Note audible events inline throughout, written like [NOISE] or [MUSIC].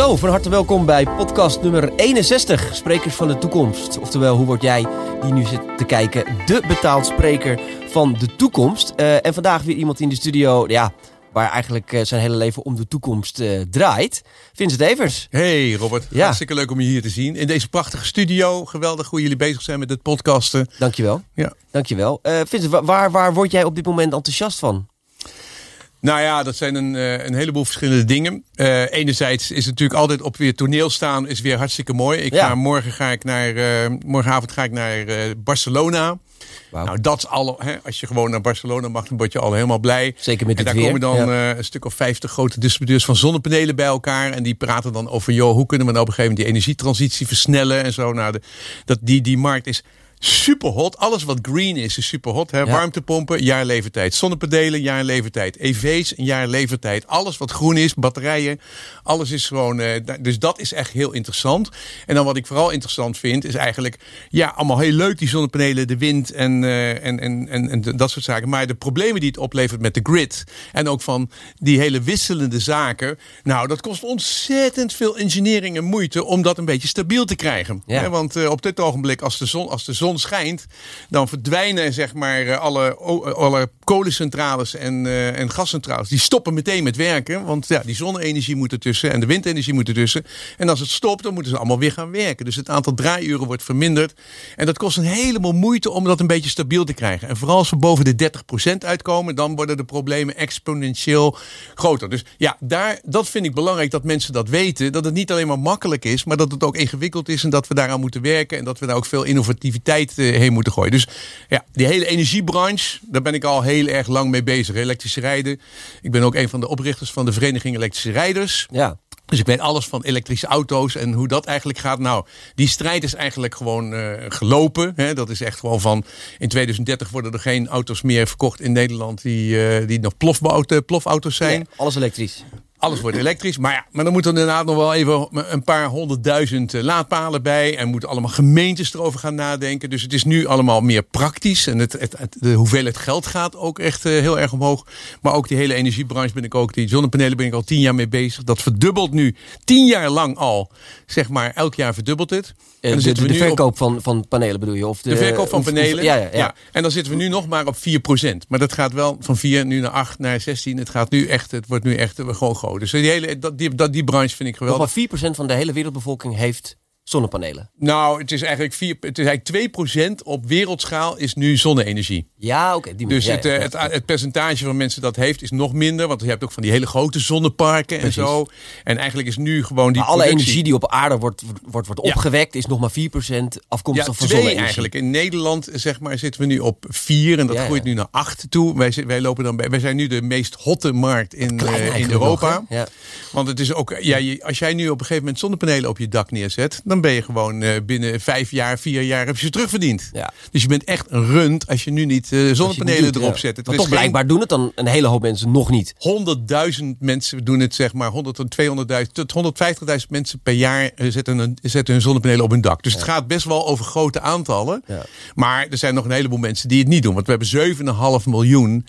Zo, van harte welkom bij podcast nummer 61, Sprekers van de Toekomst. Oftewel, hoe word jij, die nu zit te kijken, de betaald spreker van de toekomst? Uh, en vandaag weer iemand in de studio, ja, waar eigenlijk uh, zijn hele leven om de toekomst uh, draait. Vincent Evers. Hey Robert, ja. hartstikke leuk om je hier te zien. In deze prachtige studio, geweldig hoe jullie bezig zijn met het podcasten. Dankjewel. Ja. Dankjewel. Uh, Vincent, waar, waar word jij op dit moment enthousiast van? Nou ja, dat zijn een, eh, een heleboel verschillende dingen. Uh, enerzijds is het natuurlijk altijd op weer toneel staan, is weer hartstikke mooi. Ik ga, morgen ga ik naar, uh, morgenavond ga ik naar Barcelona. Nou, dat al. Hè, als je gewoon naar Barcelona mag, dan word je al helemaal blij. Zeker met En daar komen dan een stuk of vijftig grote distributeurs van zonnepanelen bij elkaar. En die praten dan over, joh, hoe kunnen we nou op een gegeven moment die energietransitie versnellen en zo. Nou, de, dat, die, die markt is super hot. Alles wat green is, is super hot. Hè? Warmtepompen, jaar levertijd. Zonnepanelen, jaar levertijd. EV's, een jaar levertijd. Alles wat groen is, batterijen. Alles is gewoon. Uh, dus dat is echt heel interessant. En dan wat ik vooral interessant vind, is eigenlijk. Ja, allemaal heel leuk, die zonnepanelen, de wind en, uh, en, en, en, en, dat soort zaken. Maar de problemen die het oplevert met de grid. En ook van die hele wisselende zaken. Nou, dat kost ontzettend veel engineering en moeite om dat een beetje stabiel te krijgen. Ja. Want uh, op dit ogenblik, als de zon, als de zon schijnt, dan verdwijnen zeg maar eh, alle, alle kolencentrales en, uh, en gascentrales. Die stoppen meteen met werken, want ja, die zonne-energie moet ertussen en de windenergie moet ertussen. En als het stopt, dan moeten ze allemaal weer gaan werken. Dus het aantal draaiuren wordt verminderd. En dat kost een heleboel moeite om dat een beetje stabiel te krijgen. En vooral als we boven de 30% uitkomen, dan worden de problemen exponentieel groter. Dus ja, daar, dat vind ik belangrijk dat mensen dat weten. Dat het niet alleen maar makkelijk is, maar dat het ook ingewikkeld is en dat we daaraan moeten werken. En dat we daar ook veel innovativiteit eh, heen moeten gooien. Dus ja, die hele energiebranche, daar ben ik al heel erg lang mee bezig. Elektrische rijden. Ik ben ook een van de oprichters van de Vereniging Elektrische Rijders. Ja. Dus ik weet alles van elektrische auto's en hoe dat eigenlijk gaat. Nou, die strijd is eigenlijk gewoon uh, gelopen. Hè. Dat is echt gewoon van. In 2030 worden er geen auto's meer verkocht in Nederland die, uh, die nog plofauto's zijn. Alles elektrisch. Alles wordt elektrisch. Maar ja, maar dan moeten er inderdaad nog wel even een paar honderdduizend eh, laadpalen bij. En moeten allemaal gemeentes erover gaan nadenken. Dus het is nu allemaal meer praktisch. En het, het, het de hoeveelheid geld gaat ook echt uh, heel erg omhoog. Maar ook die hele energiebranche ben ik ook. Die zonnepanelen ben ik al tien jaar mee bezig. Dat verdubbelt nu tien jaar lang al. Zeg maar, elk jaar verdubbelt het. En de, de, de verkoop op, van, van panelen bedoel je? Of de, de verkoop van panelen. ja, ja, ja, ja. En dan zitten we nu nog maar op 4%. Maar dat gaat wel van 4 nu naar 8, naar 16. Het gaat nu echt, het wordt nu echt gewoon groot. Dus die hele, dat, die, dat, die branche vind ik geweldig. Nog maar 4% van de hele wereldbevolking heeft zonnepanelen? Nou, het is eigenlijk, 4, het is eigenlijk 2% op wereldschaal is nu zonne-energie. Ja, oké. Okay, dus het, het, het, percentage van mensen dat heeft is nog minder. Want je hebt ook van die hele grote zonneparken Precies. en zo. En eigenlijk is nu gewoon die. Maar alle energie die op aarde wordt, wordt, wordt opgewekt, is nog maar 4% afkomstig van zonne-energie. eigenlijk. In Nederland zeg maar, zitten we nu op 4 en dat groeit nu naar 8 toe. Wij, wij, lopen dan bij, wij zijn nu de meest hotte markt in, uh, in Europa. Nog, want het is ook, ja, je, als jij nu op een gegeven moment zonnepanelen op je dak neerzet, dan ben je gewoon uh, binnen vijf jaar, vier jaar heb je ze terugverdiend. Ja. Dus je bent echt een rund als je nu niet uh, zonnepanelen niet doet, erop zet. Het maar toch geen... blijkbaar doen het dan een hele hoop mensen nog niet. 100.000 mensen doen het zeg maar 100 tot 200.000 tot 150.000 mensen per jaar uh, zetten, een, zetten hun zonnepanelen op hun dak. Dus het gaat best wel over grote aantallen. Ja. Maar er zijn nog een heleboel mensen die het niet doen. Want we hebben 7,5 miljoen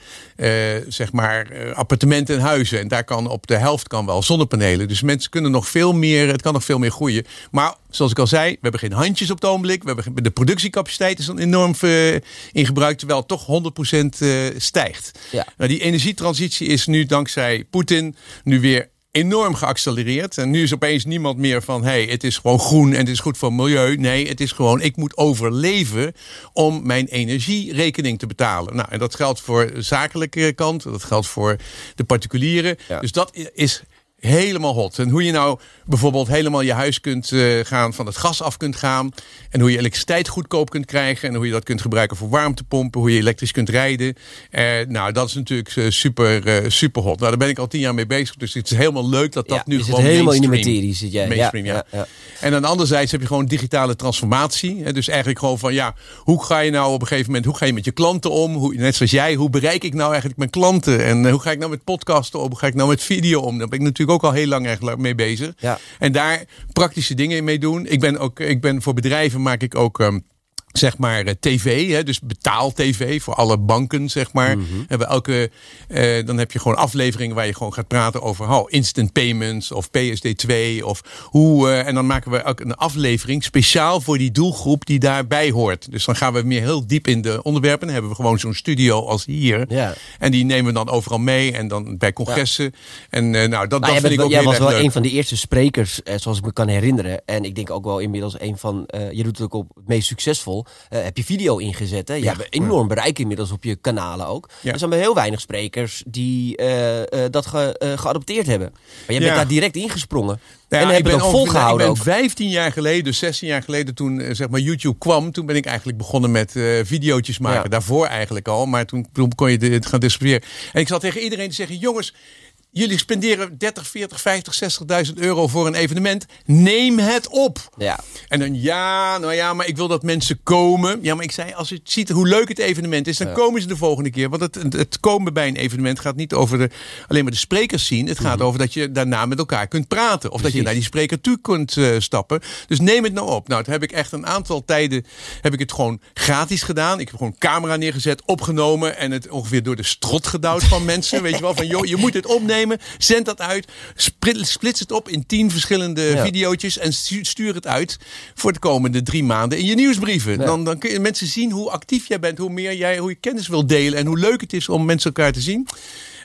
zeg maar appartementen en huizen. En daar kan op de helft kan wel zonnepanelen. Dus mensen kunnen nog veel meer, het kan nog veel meer groeien. Maar zoals ik al zei, we hebben geen handjes op het ogenblik. We hebben, de productiecapaciteit is dan enorm uh, in gebruik, terwijl het toch 100% uh, stijgt. Ja. Nou, die energietransitie is nu dankzij Poetin nu weer enorm geaccelereerd. En nu is opeens niemand meer van... hey, het is gewoon groen en het is goed voor het milieu. Nee, het is gewoon, ik moet overleven... om mijn energierekening te betalen. Nou, en dat geldt voor de zakelijke kant. Dat geldt voor de particulieren. Ja. Dus dat is helemaal hot. En hoe je nou bijvoorbeeld helemaal je huis kunt uh, gaan, van het gas af kunt gaan. En hoe je elektriciteit goedkoop kunt krijgen. En hoe je dat kunt gebruiken voor warmtepompen. Hoe je elektrisch kunt rijden. Uh, nou, dat is natuurlijk uh, super, super hot. Nou, daar ben ik al tien jaar mee bezig. Dus het is helemaal leuk dat dat ja, nu gewoon helemaal in de materie zit jij. Mainstream, ja, ja. En aan de anderzijds heb je gewoon digitale transformatie. Hè, dus eigenlijk gewoon van ja, hoe ga je nou op een gegeven moment, hoe ga je met je klanten om? Hoe, net zoals jij, hoe bereik ik nou eigenlijk mijn klanten? En hoe ga ik nou met podcasten om? Hoe ga ik nou met video om? Daar ben ik natuurlijk ook al heel lang eigenlijk mee bezig. Ja. En daar praktische dingen mee doen. Ik ben ook, ik ben voor bedrijven maak ik ook. Um, zeg maar eh, tv, hè, dus betaal-tv voor alle banken, zeg maar. Mhm. Hebben elke, eh, dan heb je gewoon afleveringen waar je gewoon gaat praten over oh, instant payments of PSD2 of hoe. eh, en dan maken we ook een aflevering speciaal voor die doelgroep die daarbij hoort. Dus dan gaan we meer heel diep in de onderwerpen. Dan hebben we gewoon zo'n studio als hier. Ja. En die nemen we dan overal mee en dan bij congressen. En eh, nou, dat, Nou, vind bent ik ook jij was wel leuk. een van de eerste sprekers, eh, zoals ik me kan herinneren. En ik denk ook wel inmiddels een van, eh, je doet het ook op het meest succesvol. Eh, heb je video ingezet, hè? Je Ja. hebt enorm bereik inmiddels op je kanalen ook. Er zijn maar heel weinig sprekers die eh, eh, dat ge- geadopteerd hebben. Maar jij bent daar direct ingesprongen. Ja, en ik heb het ben ook volgehouden Ik ben 15 jaar geleden, dus 16 jaar geleden, toen zeg maar YouTube kwam, toen ben ik eigenlijk begonnen met eh videootjes maken. Ja. Daarvoor eigenlijk al, maar toen, toen kon je dit gaan distribueren. En ik zat tegen iedereen te zeggen, jongens. Jullie spenderen 30, 40, 50, 60.000 euro voor een evenement. Neem het op. Ja. En dan ja, nou ja, maar ik wil dat mensen komen. Ja, maar ik zei, als je ziet hoe leuk het evenement is, dan Ja. komen ze de volgende keer. Want het, het, komen bij een evenement gaat niet over de, alleen maar de sprekers zien. Het gaat over dat je daarna met elkaar kunt praten. Of dat je naar die spreker toe kunt eh, stappen. Dus neem het nou op. Nou, dat heb ik echt een aantal tijden heb ik het gewoon gratis gedaan. Ik heb gewoon camera neergezet, opgenomen en het ongeveer door de strot gedouwd van mensen. Weet je wel, van joh, je moet het opnemen, zend dat uit, split- splits het op in tien verschillende Ja. videootjes en stu- stuur het uit voor de komende drie maanden in je nieuwsbrieven. Ja. Dan, dan kun je mensen zien hoe actief jij bent, hoe meer jij, hoe je kennis wil delen en hoe leuk het is om mensen elkaar te zien.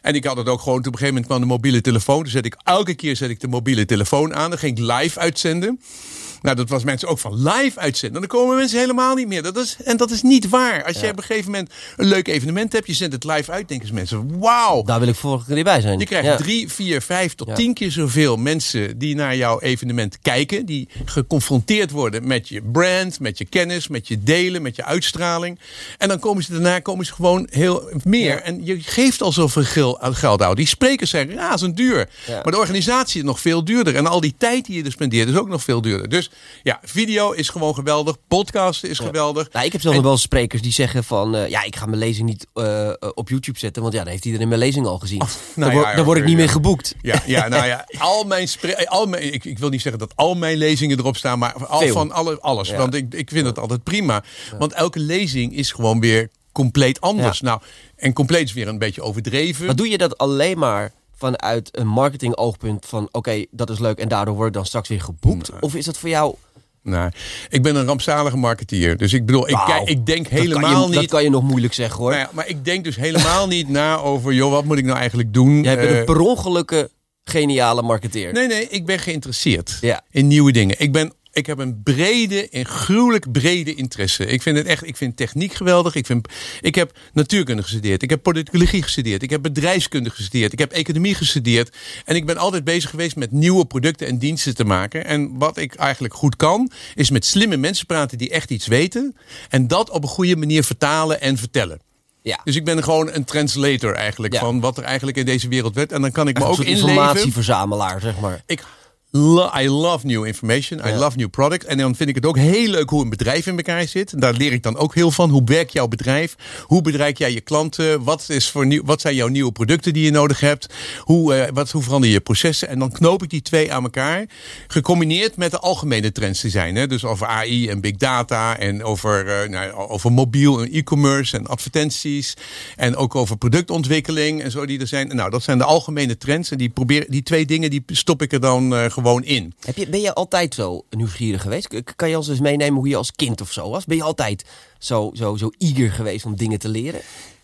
En ik had het ook gewoon, op een gegeven moment kwam de mobiele telefoon. Dus zet ik elke keer zet ik de mobiele telefoon aan. Dan ging ik live uitzenden. Nou, dat was mensen ook van live uitzenden. Dan komen mensen helemaal niet meer. Dat is, en dat is niet waar. Als je op een gegeven moment een leuk evenement hebt, je zendt het live uit, denken mensen: wauw. Daar wil ik volgende keer bij zijn. Je krijgt Ja. drie, vier, vijf tot Ja. tien keer zoveel mensen die naar jouw evenement kijken. Die geconfronteerd worden met je brand, met je kennis, met je delen, met je uitstraling. En dan komen ze daarna komen ze gewoon heel meer. En je geeft al zoveel gel- geld uit. Die sprekers zijn razend duur. Maar de organisatie is nog veel duurder. En al die tijd die je er spendeert is ook nog veel duurder. Dus ja, video is gewoon geweldig. Podcasten is geweldig. Nou, ik heb zelfs En- nog wel sprekers die zeggen van... eh, ja, ik ga mijn lezing niet eh, eh, op YouTube zetten... want ja, dan heeft iedereen mijn lezing al gezien. nou dan, ja, word, dan word ik niet meer geboekt. Ja, ja, nou ja, [LAUGHS] al mijn, al mijn ik, ik wil niet zeggen dat al mijn lezingen erop staan, maar al Veel. van alle, alles. Want ik, ik vind het altijd prima. Want elke lezing is gewoon weer compleet anders. Nou, en compleet is weer een beetje overdreven. Maar doe je dat alleen maar vanuit een marketing oogpunt van... oké, dat is leuk en daardoor word ik dan straks weer geboekt? Of is dat voor jou... Nou, ik ben een rampzalige marketeer. Dus ik bedoel, ik, kijk- ik denk helemaal je, Dat niet. kan je nog moeilijk zeggen hoor. Nou ja, maar ik denk dus helemaal [LAUGHS] niet na over, joh, wat moet ik nou eigenlijk doen? Jij bent Eh, een per ongelukke geniale marketeer. Nee, nee, ik ben geïnteresseerd Ja. in nieuwe dingen. Ik, ben, ik heb een brede en gruwelijk brede interesse. Ik vind het echt, ik vind techniek geweldig. Ik, vind, ik heb natuurkunde gestudeerd. Ik heb politicologie gestudeerd. Ik heb bedrijfskunde gestudeerd. Ik heb economie gestudeerd. En ik ben altijd bezig geweest met nieuwe producten en diensten te maken. En wat ik eigenlijk goed kan, is met slimme mensen praten die echt iets weten. En dat op een goede manier vertalen en vertellen. Ja. Dus ik ben gewoon een translator eigenlijk Ja. van wat er eigenlijk in deze wereld werd. En dan kan ik me ook inleven. informatieverzamelaar, zeg maar. Ik lo- I love new information. I Ja. love new product. En dan vind ik het ook heel leuk hoe een bedrijf in elkaar zit. Daar leer ik dan ook heel van. Hoe werkt jouw bedrijf? Hoe bereik jij je klanten? Wat, is voor nieuw, wat zijn jouw nieuwe producten die je nodig hebt? Hoe, eh, wat, hoe verander je je processen? En dan knoop ik die twee aan elkaar. Gecombineerd met de algemene trends die zijn. Hè? Dus over AI en big data. En over, eh, nou, over mobiel en e-commerce en advertenties. En ook over productontwikkeling en zo die er zijn. Nou, dat zijn de algemene trends. En die, probeer, die twee dingen die stop ik er dan eh, gewoon in. Heb je, ben je altijd zo nieuwsgierig geweest? Kan je ons eens meenemen hoe je als kind of zo was? Ben je altijd zo, zo, zo eager geweest om dingen te leren?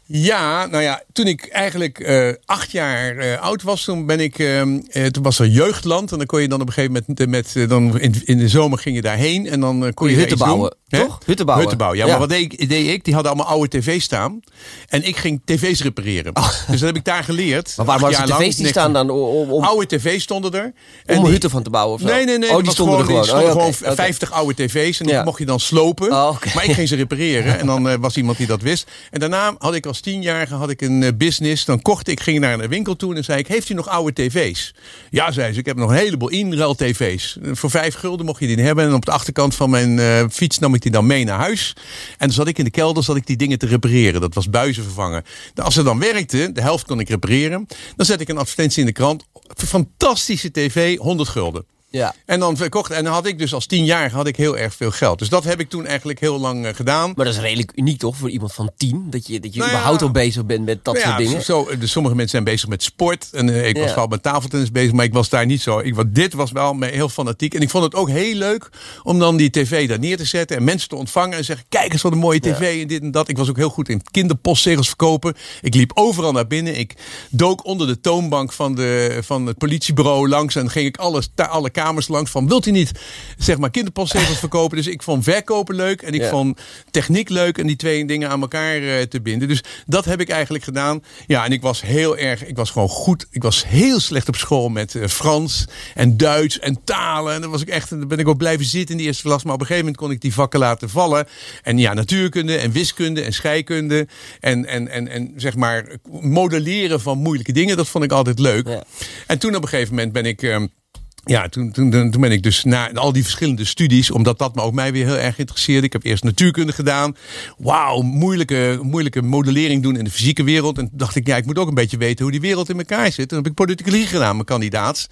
Ja, nou ja, toen ik eigenlijk eh, acht jaar eh, oud was, toen ben ik, ehm, eh, toen was er jeugdland en dan kon je dan op een gegeven moment met, eh, dan in, in de zomer ging je daarheen en dan kon je, je hutten bouwen? Toch? Hutten bouwen. Hutten bouwen, ja. Ja. Maar wat deed ik, deed ik? Die hadden allemaal oude tv's staan en ik ging tv's repareren. Dus dat heb ik daar geleerd. Oh. Maar ze lang. tv's die staan dan om, Oude tv's stonden er. En om die- hutten van te bouwen of? Nee, nee, nee. Oh, die was stonden er gewoon. die stonden Oh, gewoon oké. 50 oude tv's en die Ja. mocht je dan slopen. Oh. Maar ik ging ze repareren en dan [LAUGHS] eh, was iemand die dat wist. En daarna had ik als tienjarige had ik een eh, business. Dan kocht ik, ging naar een winkel toe en dan zei ik, heeft u nog oude tv's? Ja, zei ze, ik heb nog een heleboel inruil tv's. Voor vijf gulden mocht je die hebben. En op de achterkant van mijn eh, fiets nam ik die dan mee naar huis. En dan zat ik in de kelder zat ik die dingen te repareren. Dat was buizen vervangen. Nou, Als ze dan werkte, de helft kon ik repareren. Dan zet ik een advertentie in de krant. Fantastische tv, 100 gulden. Ja. En dan verkocht. En dan had ik dus als tienjarige had ik heel erg veel geld. Dus dat heb ik toen eigenlijk heel lang eh, gedaan. Maar dat is redelijk uniek toch voor iemand van tien? Dat je, dat je Nou ja. überhaupt al bezig bent met dat Nou soort ja, dingen. Zo, dus sommige mensen zijn bezig met sport. En eh, ik was vooral met tafeltennis bezig, maar ik was daar niet zo. Ik, wat, dit was wel heel fanatiek. En ik vond het ook heel leuk om dan die tv daar neer te zetten. En mensen te ontvangen en zeggen, kijk eens wat een mooie tv en dit en dat. Ik was ook heel goed in kinderpostzegels verkopen. Ik liep overal naar binnen. Ik dook onder de toonbank van, de, van het politiebureau langs. En ging ik alles, alle kamers langs van, wilt u niet zeg maar kinderpostzegels verkopen? Dus ik vond verkopen leuk en ik Ja. vond techniek leuk. En die twee dingen aan elkaar eh, te binden. Dus dat heb ik eigenlijk gedaan. Ja, en ik was heel erg, ik was gewoon goed. Ik was heel slecht op school met eh, Frans en Duits en talen. En dan was ik echt, dan ben ik ook blijven zitten in de eerste klas. Maar op een gegeven moment kon ik die vakken laten vallen. En ja, natuurkunde en wiskunde en scheikunde. En, en, en, en zeg maar modelleren van moeilijke dingen. Dat vond ik altijd leuk. Ja. En toen op een gegeven moment ben ik. ehm, ja, toen, toen, toen ben ik dus naar al die verschillende studies, omdat dat me ook mij weer heel erg interesseerde. Ik heb eerst natuurkunde gedaan. Wauw, moeilijke, moeilijke modellering doen in de fysieke wereld. En toen dacht ik, ja, ik moet ook een beetje weten hoe die wereld in elkaar zit. Toen heb ik politicologie gedaan, mijn kandidaats.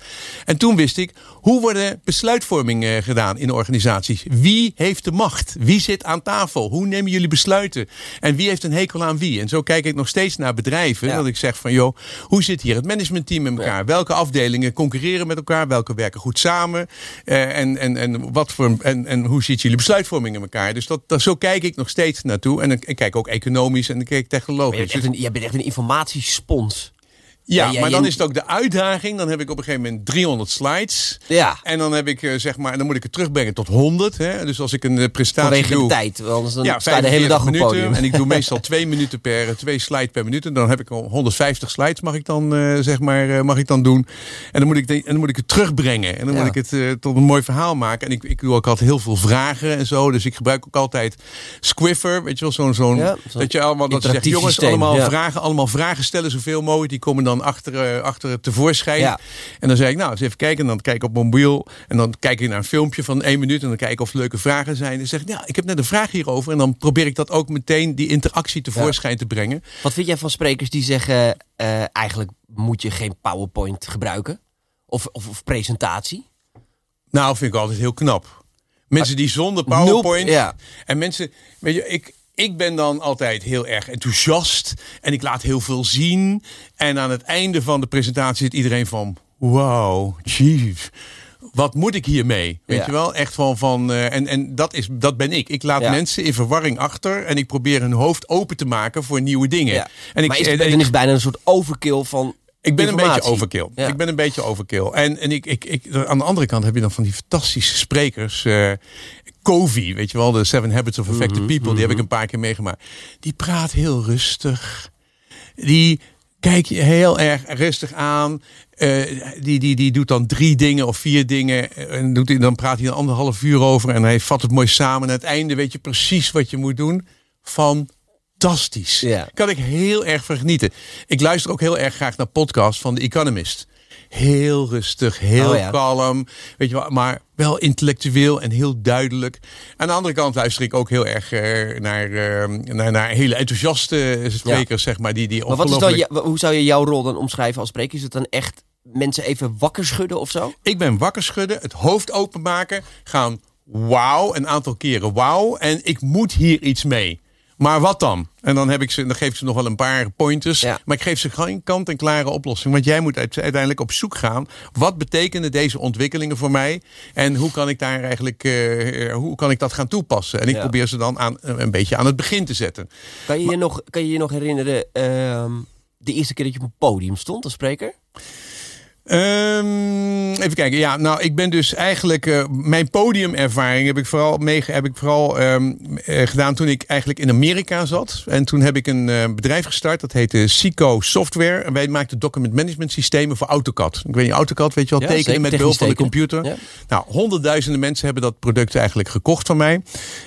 En toen wist ik, hoe worden besluitvorming eh, gedaan in organisaties? Wie heeft de macht? Wie zit aan tafel? Hoe nemen jullie besluiten? En wie heeft een hekel aan wie? En zo kijk ik nog steeds naar bedrijven. Ja. Dat ik zeg van, joh, hoe zit hier het managementteam in elkaar? Welke afdelingen concurreren met elkaar? Welke werken goed samen? Eh, en, en, en, wat voor, en, en hoe zit jullie besluitvorming in elkaar? Dus dat, dat, zo kijk ik nog steeds naartoe. En ik, kijk ook economisch en ik kijk Maar je, technologisch. bent een, je bent echt een informatiespons. Ja, maar dan is het ook de uitdaging. Dan heb ik op een gegeven moment 300 slides. Ja, En dan heb ik eh, zeg maar, dan moet ik het terugbrengen tot 100. Hè? Dus als ik een eh, presentatie vanwege doe. de tijd. Anders dan Ja, sta je de hele dag op minuten. podium. En ik doe [LAUGHS] meestal twee minuten per, twee slides per minuut. En dan heb ik al 150 slides mag ik dan, eh, zeg maar, eh, mag ik dan doen. En dan moet ik, de- en dan moet ik het terugbrengen. En dan Ja. moet ik het eh, tot een mooi verhaal maken. En ik, ik doe ook altijd heel veel vragen en zo. Dus ik gebruik ook altijd Squiffer. Weet je wel, zo'n, zo'n, Ja, dat je allemaal, dat je zegt, jongens, systeem, allemaal vragen, allemaal vragen stellen, zoveel mogelijk. Die komen dan achter, eh, achter het tevoorschijn. Ja. En dan zeg ik, nou, eens even kijken. En dan kijk ik op mijn mobiel. En dan kijk ik naar een filmpje van één minuut. En dan kijk ik of er leuke vragen zijn. En dan zeg ik, ja, ik heb net een vraag hierover. En dan probeer ik dat ook meteen, die interactie tevoorschijn te brengen. Wat vind jij van sprekers die zeggen... eh, eigenlijk moet je geen PowerPoint gebruiken? Of, of, of presentatie? Nou, vind ik altijd heel knap. Mensen die zonder PowerPoint. Ja. En mensen, weet je, ik, ik ben dan altijd heel erg enthousiast. En ik laat heel veel zien. En aan het einde van de presentatie zit iedereen van: wow, chief. Wat moet ik hiermee? Weet Ja. je wel? Echt van. van eh, en en dat, is, dat ben ik. Ik laat Ja. mensen in verwarring achter. En ik probeer hun hoofd open te maken voor nieuwe dingen. Ja. En ik, maar is, en dan is bijna een soort overkill van ik ben een beetje overkill. Ja. Ik ben een beetje overkill. En, en ik, ik, ik, aan de andere kant heb je dan van die fantastische sprekers. eh Covey, weet je wel, de Seven Habits of Effective Mhm, People. Die heb ik een paar keer meegemaakt. Die praat heel rustig. Die kijk je heel erg rustig aan. Eh, die, die, die doet dan drie dingen of vier dingen. En doet, dan praat hij een anderhalf uur over. En hij vat het mooi samen. En aan het einde weet je precies wat je moet doen. Fantastisch. Ja. Kan ik heel erg van genieten. Ik luister ook heel erg graag naar podcasts van The Economist. Heel rustig, heel Oh ja. kalm. Weet je wel, maar wel intellectueel en heel duidelijk. Aan de andere kant luister ik ook heel erg eh, naar, eh, naar, naar hele enthousiaste sprekers, zeg maar. Die, die Maar wat is dan, hoe zou je jouw rol dan omschrijven als spreker? Is het dan echt mensen even wakker schudden of zo? Ik ben wakker schudden, het hoofd openmaken, gaan wauw, een aantal keren wauw. En ik moet hier iets mee. Maar wat dan? En dan, heb ik ze, dan geef ik ze nog wel een paar pointers. Ja. Maar ik geef ze geen kant-en-klare oplossing. Want jij moet uit- uiteindelijk op zoek gaan. Wat betekenen deze ontwikkelingen voor mij? En hoe kan ik daar eigenlijk eh, hoe kan ik dat gaan toepassen? En ik Ja. probeer ze dan aan, een beetje aan het begin te zetten. Kan je je nog, kan je, je nog herinneren ehm, de eerste keer dat je op een podium stond als spreker? Ehm, even kijken. Ja, nou, ik ben dus eigenlijk eh, mijn podiumervaring heb ik vooral mee, heb ik vooral ehm, eh, gedaan toen ik eigenlijk in Amerika zat. En toen heb ik een eh, bedrijf gestart. Dat heette Sico Software. En wij maakten document management systemen voor AutoCAD. Ik weet niet, AutoCAD, weet je wel, Ja, tekenen zeker, met behulp van de computer. Nou, honderdduizenden mensen hebben dat product eigenlijk gekocht van mij.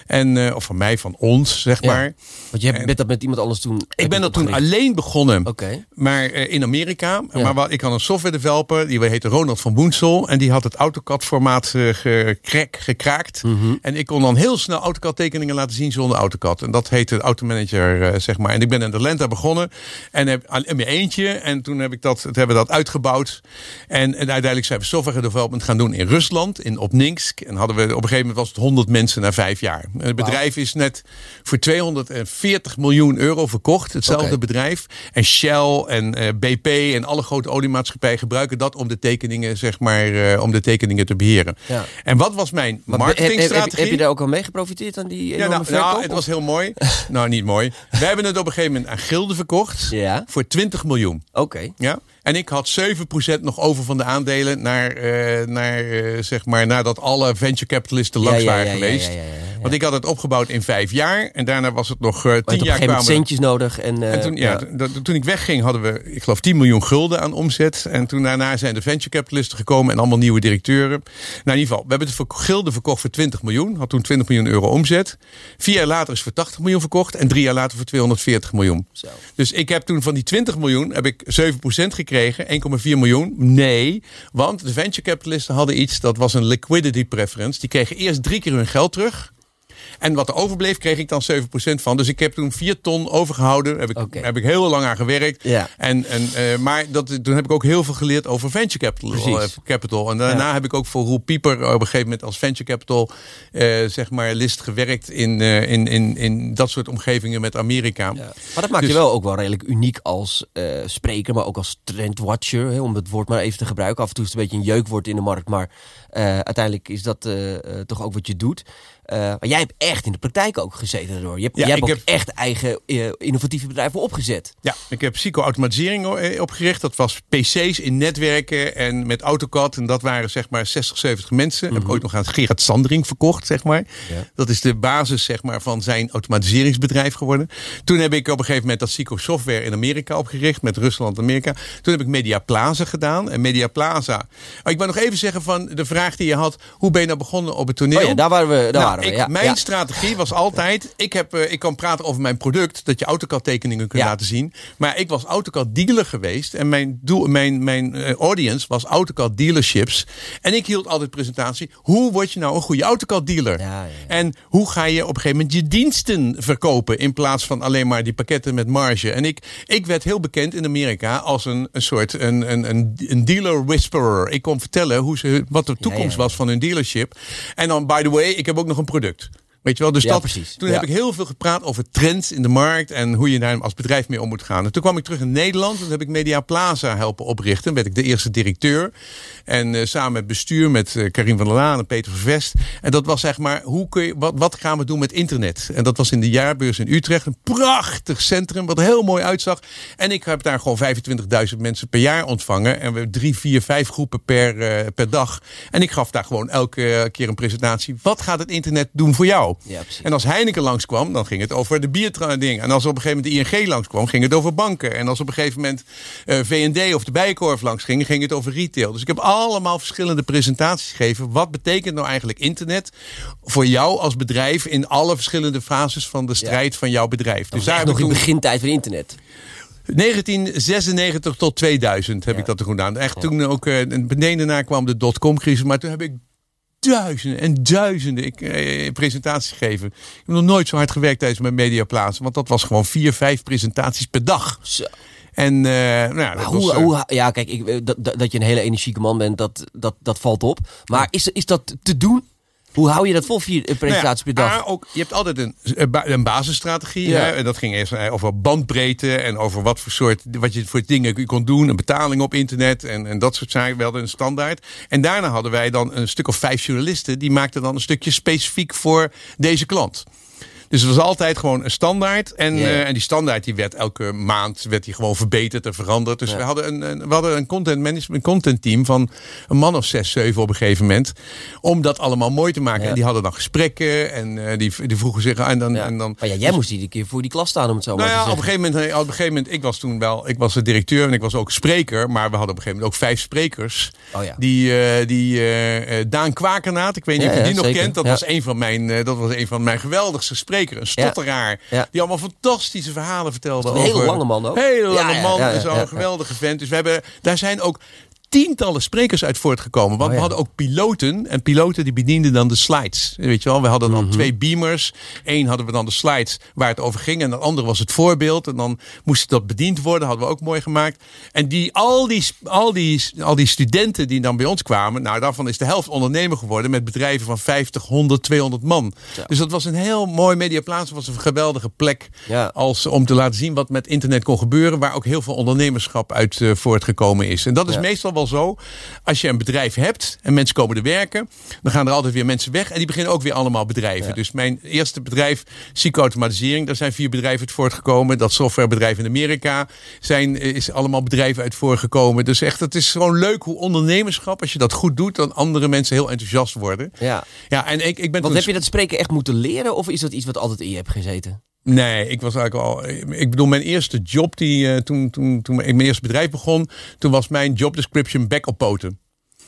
En, of van mij, van ons, zeg Ja. maar. Want je hebt, bent dat met iemand anders toen Ik ben dat toen alleen begonnen. Oké. Maar in Amerika. Maar wat, ik had een software developer. Developer, die heette Ronald van Boensel. En die had het AutoCAD-formaat gekrek, gekraakt. Mhm. En ik kon dan heel snel AutoCAD-tekeningen laten zien zonder AutoCAD. En dat heette Automanager, uh, zeg maar. En ik ben in Atlanta begonnen. En heb in mijn eentje. En toen heb ik dat, hebben we dat uitgebouwd. En, en uiteindelijk zijn we software development gaan doen in Rusland, in Opninsk. En hadden we op een gegeven moment was het 100 mensen na vijf jaar. En het bedrijf is net voor 240 miljoen euro verkocht. Hetzelfde bedrijf. En Shell en eh, BP en alle grote oliemaatschappijen gebruiken dat om de tekeningen, zeg maar, eh, om de tekeningen te beheren. Ja. En wat was mijn Maar heb, heb, marketingstrategie? heb je daar ook al mee geprofiteerd aan die ja, enorme nou, verkoop? nou, het was heel mooi. [LAUGHS] nou, niet mooi. We hebben het op een gegeven moment aan gilden verkocht. Ja. Voor 20 miljoen. Oké. Ja. En ik had 7% nog over van de aandelen naar, eh, naar eh, zeg maar, nadat alle venture capitalisten langs waren geweest. ja, ja, ja. Want ik had het opgebouwd in vijf jaar. En daarna was het nog eh, tien jaar kwamen centjes nodig. En, eh, en toen, ja, t- toen ik wegging hadden we, ik geloof, 10 miljoen gulden aan omzet. En toen daarna zijn de venture capitalisten gekomen en allemaal nieuwe directeuren. Nou, in ieder geval, we hebben het voor gulden verkocht voor 20 miljoen. Had toen 20 miljoen euro omzet. Vier jaar later is het voor 80 miljoen verkocht. En drie jaar later voor 240 miljoen. Zo. Dus ik heb toen van die 20 miljoen heb ik 7% gekregen. 1,4 miljoen. Nee, want de venture capitalisten hadden iets, dat was een liquidity preference. Die kregen eerst drie keer hun geld terug. En wat er overbleef, kreeg ik dan 7% van. Dus ik heb toen 4 ton overgehouden. Heb ik, heb ik heel lang aan gewerkt. Ja. En, en, eh, maar dat, toen heb ik ook heel veel geleerd over venture capital. Eh, capital. En daarna Ja. heb ik ook voor Roel Pieper op een gegeven moment als venture capital eh, zeg maar list gewerkt in, eh, in, in, in dat soort omgevingen met Amerika. Ja. Maar dat maakt Dus- je wel ook wel redelijk uniek als eh, spreker, maar ook als trendwatcher. Hè, om het woord maar even te gebruiken. Af en toe is het een beetje een jeukwoord in de markt, maar eh, uiteindelijk is dat eh, eh, toch ook wat je doet. Eh, maar jij hebt echt in de praktijk ook gezeten door. Je hebt, Ja, jij hebt ook heb- echt eigen eh, innovatieve bedrijven opgezet. Ja, ik heb psycho-automatisering eh, opgericht. Dat was PC's in netwerken en met AutoCAD. En dat waren zeg maar 60, 70 mensen. Heb ik ooit nog aan Gerard Sandring verkocht, zeg maar. Ja. Dat is de basis zeg maar, van zijn automatiseringsbedrijf geworden. Toen heb ik op een gegeven moment dat Psycho Software in Amerika opgericht. Met Rusland en Amerika. Toen heb ik Media Plaza gedaan. En Media Plaza... Oh, ik wil nog even zeggen van de vraag die je had. Hoe ben je nou begonnen op het toneel? Oh ja, daar waren we. Daar Nou, waren ik- mijn strategie was altijd: ik, heb, eh, ik kan praten over mijn product, dat je AutoCAD tekeningen kunt laten zien. Maar ik was AutoCAD dealer geweest en mijn, doel, mijn, mijn eh, audience was AutoCAD dealerships. En ik hield altijd presentatie: hoe word je nou een goede AutoCAD dealer? Ja, ja, ja. En hoe ga je op een gegeven moment je diensten verkopen in plaats van alleen maar die pakketten met marge? En ik, ik werd heel bekend in Amerika als een, een soort een, een, een, een dealer whisperer. Ik kon vertellen hoe ze, wat de toekomst ja, ja. was van hun dealership. En dan, by the way, ik heb ook nog een product. Weet je wel, dus Ja, dat, precies. toen Ja. heb ik heel veel gepraat over trends in de markt en hoe je daar als bedrijf mee om moet gaan. En toen kwam ik terug in Nederland en toen heb ik Media Plaza helpen oprichten. Toen werd ik de eerste directeur. En eh, samen met bestuur, met eh, Karim van der Laan en Peter Vervest. En dat was zeg maar, hoe kun je, wat, wat gaan we doen met internet? En dat was in de jaarbeurs in Utrecht. Een prachtig centrum, wat er heel mooi uitzag. En ik heb daar gewoon 25.000 mensen per jaar ontvangen. En we drie, vier, vijf groepen per, eh, per dag. En ik gaf daar gewoon elke keer een presentatie. Wat gaat het internet doen voor jou? Ja. En als Heineken langskwam, dan ging het over de biertrading. En als op een gegeven moment de ING langskwam, ging het over banken. En als op een gegeven moment eh, VND of de Bijenkorf langs ging, ging het over retail. Dus ik heb allemaal verschillende presentaties gegeven. Wat betekent nou eigenlijk internet voor jou als bedrijf in alle verschillende fases van de strijd van jouw bedrijf? Dus daar nog in de begintijd van internet. 1996 tot 2000 heb Ja. ik dat toen gedaan. Echt toen ook, eh, beneden daarna kwam de dotcom-crisis. Maar toen heb ik duizenden en duizenden ik, eh, presentaties gegeven. Ik heb nog nooit zo hard gewerkt tijdens mijn mediaplaatsen. Want dat was gewoon vier, vijf presentaties per dag. Zo. En eh, nou ja, dat hoe, was, eh, hoe, ja, kijk, ik, dat, dat dat je een hele energieke man bent, dat, dat, dat valt op. Maar is, is dat te doen? Hoe hou je dat vol, vier eh, presentaties Nou per ja, dag? ook, je hebt altijd een, een ba- een basisstrategie. Ja. Hè? En dat ging eerst eh, over bandbreedte en over wat voor soort wat je voor dingen kon doen. Een betaling op internet en, en dat soort zaken. We hadden een standaard. En daarna hadden wij dan een stuk of vijf journalisten. Die maakten dan een stukje specifiek voor deze klant. Dus het was altijd gewoon een standaard. En, eh, en die standaard die werd elke maand werd die gewoon verbeterd en veranderd. Dus Ja. we hadden een, een, we hadden een content management content team van een man of zes, zeven op een gegeven moment. Om dat allemaal mooi te maken. Ja. En die hadden dan gesprekken en eh, die, die vroegen zich en dan, Ja. en dan maar ja, jij moest iedere keer voor die klas staan, om het zo nou maar ja, op een, gegeven moment, op een gegeven moment, ik was toen wel, ik was de directeur en ik was ook spreker, maar we hadden op een gegeven moment ook vijf sprekers. Oh ja. Die, eh, die eh, eh, Daan Kwakernaat, ik weet niet of je die nog zeker. kent, dat was een van mijn, eh, dat was een van mijn geweldigste sprekers, een stotteraar, Ja. die allemaal fantastische verhalen vertelde. Een hele over, lange man ook. Hele lange man, ja, ja, en zo'n ja, ja. geweldige vent. Dus we hebben, daar zijn ook tientallen sprekers uit voortgekomen. Want Oh, ja. we hadden ook piloten. En piloten die bedienden dan de slides. Weet je wel, we hadden dan Mhm. twee beamers. Eén hadden we dan de slides waar het over ging. En de andere was het voorbeeld. En dan moest dat bediend worden. Hadden we ook mooi gemaakt. En die, al, die, al, die, al die studenten die dan bij ons kwamen. Nou, daarvan is de helft ondernemer geworden. Met bedrijven van 50, 100, 200 man. Dus dat was een heel mooi mediaplaats. Het was een geweldige plek. Ja. Als, om te laten zien wat met internet kon gebeuren. Waar ook heel veel ondernemerschap uit eh, voortgekomen is. En dat is meestal wel zo. Als je een bedrijf hebt en mensen komen er werken. Dan gaan er altijd weer mensen weg. En die beginnen ook weer allemaal bedrijven. Ja. Dus mijn eerste bedrijf, Psychoautomatisering. Daar zijn vier bedrijven uit voortgekomen. Dat softwarebedrijf in Amerika zijn, is allemaal bedrijven uit voortgekomen. Dus echt, het is gewoon leuk hoe ondernemerschap, als je dat goed doet, dan andere mensen heel enthousiast worden. Ja. Ja, en ik, ik ben Want heb je dat spreken echt moeten leren? Of is dat iets wat altijd in je hebt gezeten? Nee, ik was eigenlijk al. Ik bedoel, mijn eerste job, die, eh, toen, toen, toen ik mijn eerste bedrijf begon, toen was mijn job description back op poten.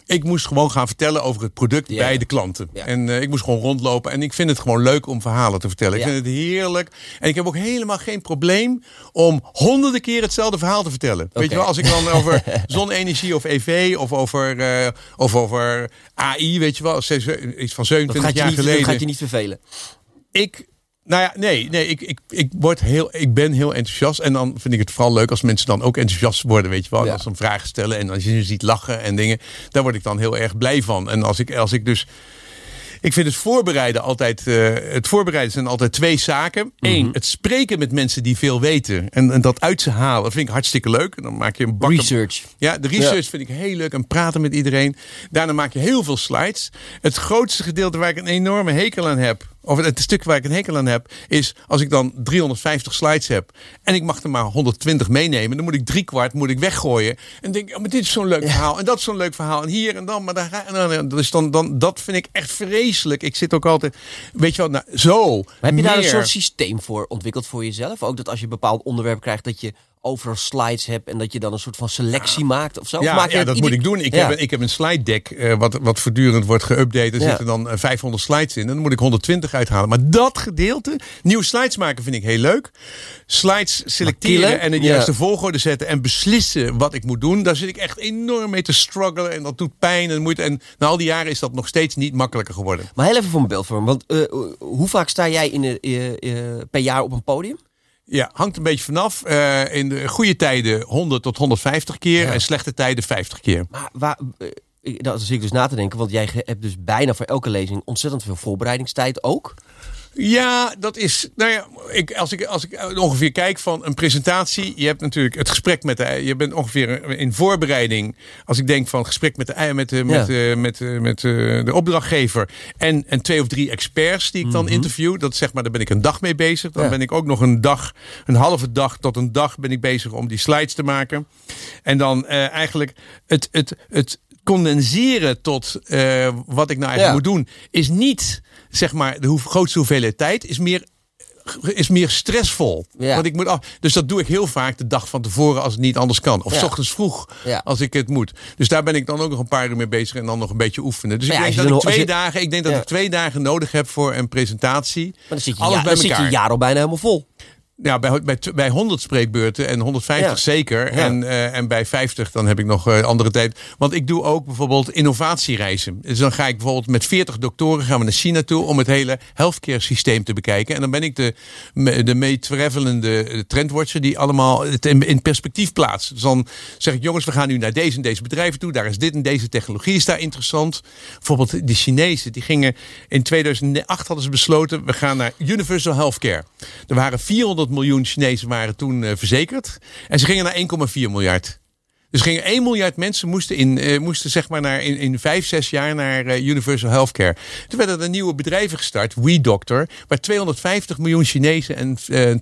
Ik moest gewoon gaan vertellen over het product bij de klanten. En eh, ik moest gewoon rondlopen. En ik vind het gewoon leuk om verhalen te vertellen. Ik vind het heerlijk. En ik heb ook helemaal geen probleem om honderden keer hetzelfde verhaal te vertellen. Weet je wel, als ik dan over [LAUGHS] zonne-energie of EV of over, eh, of over AI, weet je wel, iets van Dat 27 gaat, je jaar niet, dat geleden gaat je niet vervelen. ik. Nou ja, nee, nee ik, ik, ik, word heel, ik ben heel enthousiast. En dan vind ik het vooral leuk als mensen dan ook enthousiast worden. Weet je wel, Ja. als ze vragen stellen en als je ze ziet lachen en dingen. Daar word ik dan heel erg blij van. En als ik, als ik dus. Ik vind het voorbereiden altijd. eh, het voorbereiden zijn altijd twee zaken. Mhm. Eén, het spreken met mensen die veel weten. En, en dat uit ze halen. Dat vind ik hartstikke leuk. En dan maak je een bak. Research. Ja, de research vind ik heel leuk. En praten met iedereen. Daarna maak je heel veel slides. Het grootste gedeelte waar ik een enorme hekel aan heb. Of het stuk waar ik een hekel aan heb. Is als ik dan 350 slides heb. En ik mag er maar 120 meenemen. Dan moet ik drie kwart moet ik weggooien. En denk oh, maar dit is zo'n leuk verhaal. En dat is zo'n leuk verhaal. En hier en dan. Maar daar ga, en dan, dus dan, dan, dat vind ik echt vreselijk. Ik zit ook altijd. Weet je wel, nou, zo. Maar heb je daar een soort systeem voor ontwikkeld voor jezelf? Ook dat als je een bepaald onderwerp krijgt, dat je overal slides hebt en dat je dan een soort van selectie maakt of zo? Of Ja, maak je ja dat ieder- moet ik doen. Ik, Ja. heb, een- ik heb een slide deck eh, wat, wat voortdurend wordt geüpdate. Er Ja. zitten dan eh, 500 slides in. En dan moet ik 120 uithalen. Maar dat gedeelte, nieuwe slides maken vind ik heel leuk. Slides selecteren en in de juiste volgorde zetten. En beslissen wat ik moet doen. Daar zit ik echt enorm mee te struggelen. En dat doet pijn en moeite. En na al die jaren is dat nog steeds niet makkelijker geworden. Maar heel even voor mijn beeldvorm. Want eh, hoe vaak sta jij in eh, eh, per jaar op een podium? Ja, hangt een beetje vanaf. Eh, in de goede tijden 100 tot 150 keer. Ja. En slechte tijden 50 keer. Maar waar, eh, dat zit ik dus na te denken, want jij hebt dus bijna voor elke lezing ontzettend veel voorbereidingstijd ook. Ja, dat is. Nou ja, ik, als, ik, als ik ongeveer kijk van een presentatie. Je hebt natuurlijk het gesprek met de. Je bent ongeveer in voorbereiding. Als ik denk van gesprek met de, met de, met, eh, met, eh, met eh, de opdrachtgever. En, en twee of drie experts die ik dan interview. Dat zeg maar, daar ben ik een dag mee bezig. Dan Ja. ben ik ook nog een dag, een halve dag tot een dag ben ik bezig om die slides te maken. En dan eh, eigenlijk het, het, het condenseren tot wat ik nou eigenlijk Ja. moet doen. Is niet zeg maar de hoe, grootste hoeveelheid tijd. Is meer is meer stressvol. Ja. Want ik moet af. Dus dat doe ik heel vaak de dag van tevoren als het niet anders kan. Of Ja. s ochtends vroeg Ja. als ik het moet. Dus daar ben ik dan ook nog een paar uur mee bezig en dan nog een beetje oefenen. Dus ik denk dat ik twee je- dagen. Ik denk dat ik twee dagen nodig heb voor een presentatie. Maar dan zit je, Alles bij dan zit je jaar al bijna helemaal vol. Ja, bij, bij, bij 100 spreekbeurten en 150 Ja. zeker. Ja. En, eh, en bij 50 dan heb ik nog eh, andere tijd. Want ik doe ook bijvoorbeeld innovatiereizen. Dus dan ga ik bijvoorbeeld met 40 doktoren gaan we naar China toe om het hele healthcare systeem te bekijken. En dan ben ik de, de meest travelende trendwatcher die allemaal het in, in perspectief plaatst. Dus dan zeg ik jongens, we gaan nu naar deze en deze bedrijven toe. Daar is dit en deze technologie is daar interessant. Bijvoorbeeld de Chinezen, die gingen in 2008 hadden ze besloten, we gaan naar universal healthcare. Er waren 400 miljoen Chinezen waren toen eh, verzekerd. En ze gingen naar 1,4 miljard. Dus gingen 1 miljard mensen moesten, in, eh, moesten zeg maar naar, in, in 5, 6 jaar naar eh, Universal Healthcare. Toen werden er nieuwe bedrijven gestart, WeDoctor, waar 250 miljoen Chinezen en eh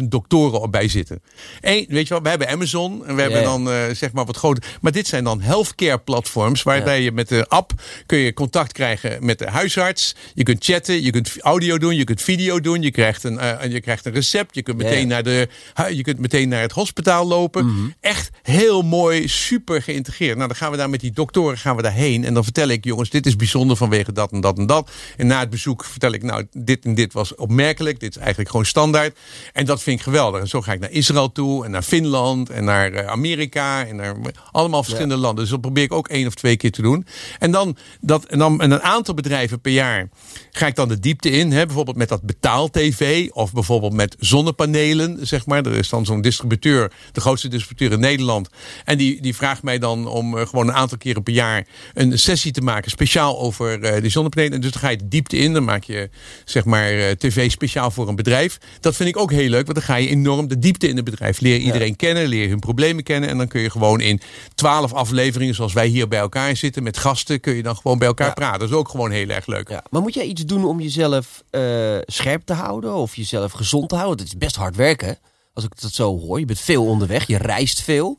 250.000 doktoren op bij zitten. Eén, weet je wel, we hebben Amazon en we hebben dan eh, zeg maar wat groter. Maar dit zijn dan healthcare platforms waarbij je met de app kun je contact krijgen met de huisarts. Je kunt chatten, je kunt audio doen, je kunt video doen, je krijgt een, eh, je krijgt een recept, je kunt meteen naar de, je kunt meteen naar het hospitaal lopen. Echt heel mooi, super geïntegreerd. Nou, dan gaan we daar met die doktoren gaan we daarheen. En dan vertel ik, jongens, dit is bijzonder vanwege dat en dat en dat. En na het bezoek vertel ik, nou, dit en dit was opmerkelijk. Dit is eigenlijk gewoon standaard. En dat vind ik geweldig. En zo ga ik naar Israël toe en naar Finland en naar eh, Amerika en naar allemaal verschillende landen. Dus dat probeer ik ook één of twee keer te doen. En dan, dat, en dan en een aantal bedrijven per jaar ga ik dan de diepte in. Hè? Bijvoorbeeld met dat betaal-tv of bijvoorbeeld met zonnepanelen, zeg maar. Er is dan zo'n distributeur, de grootste distributeur in Nederland. En die, die vraagt mij dan om uh, gewoon een aantal keren per jaar een sessie te maken, speciaal over uh, die zonnepanelen. En dus dan ga je de diepte in. Dan maak je zeg maar uh, tv speciaal voor een bedrijf. Dat vind ik ook heel leuk, want dan ga je enorm de diepte in het bedrijf. Leer iedereen ja. kennen, leer hun problemen kennen. En dan kun je gewoon in twaalf afleveringen, zoals wij hier bij elkaar zitten, met gasten, kun je dan gewoon bij elkaar ja. praten. Dat is ook gewoon heel erg leuk. Ja. Maar moet jij iets doen om jezelf uh, scherp te houden of jezelf gezond te houden? Het is best hard werken. Als ik dat zo hoor. Je bent veel onderweg, je reist veel.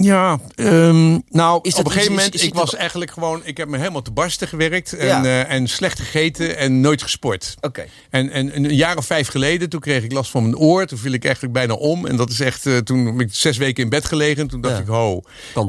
Ja, um, nou, is op een gegeven moment, is, ik was eigenlijk gewoon, ik heb me helemaal te barsten gewerkt en, ja. uh, en slecht gegeten en nooit gesport. Oké. Okay. En, en een jaar of vijf geleden, toen kreeg ik last van mijn oor. Toen viel ik eigenlijk bijna om. En dat is echt, uh, toen heb ik zes weken in bed gelegen. Toen dacht ja. ik, ho.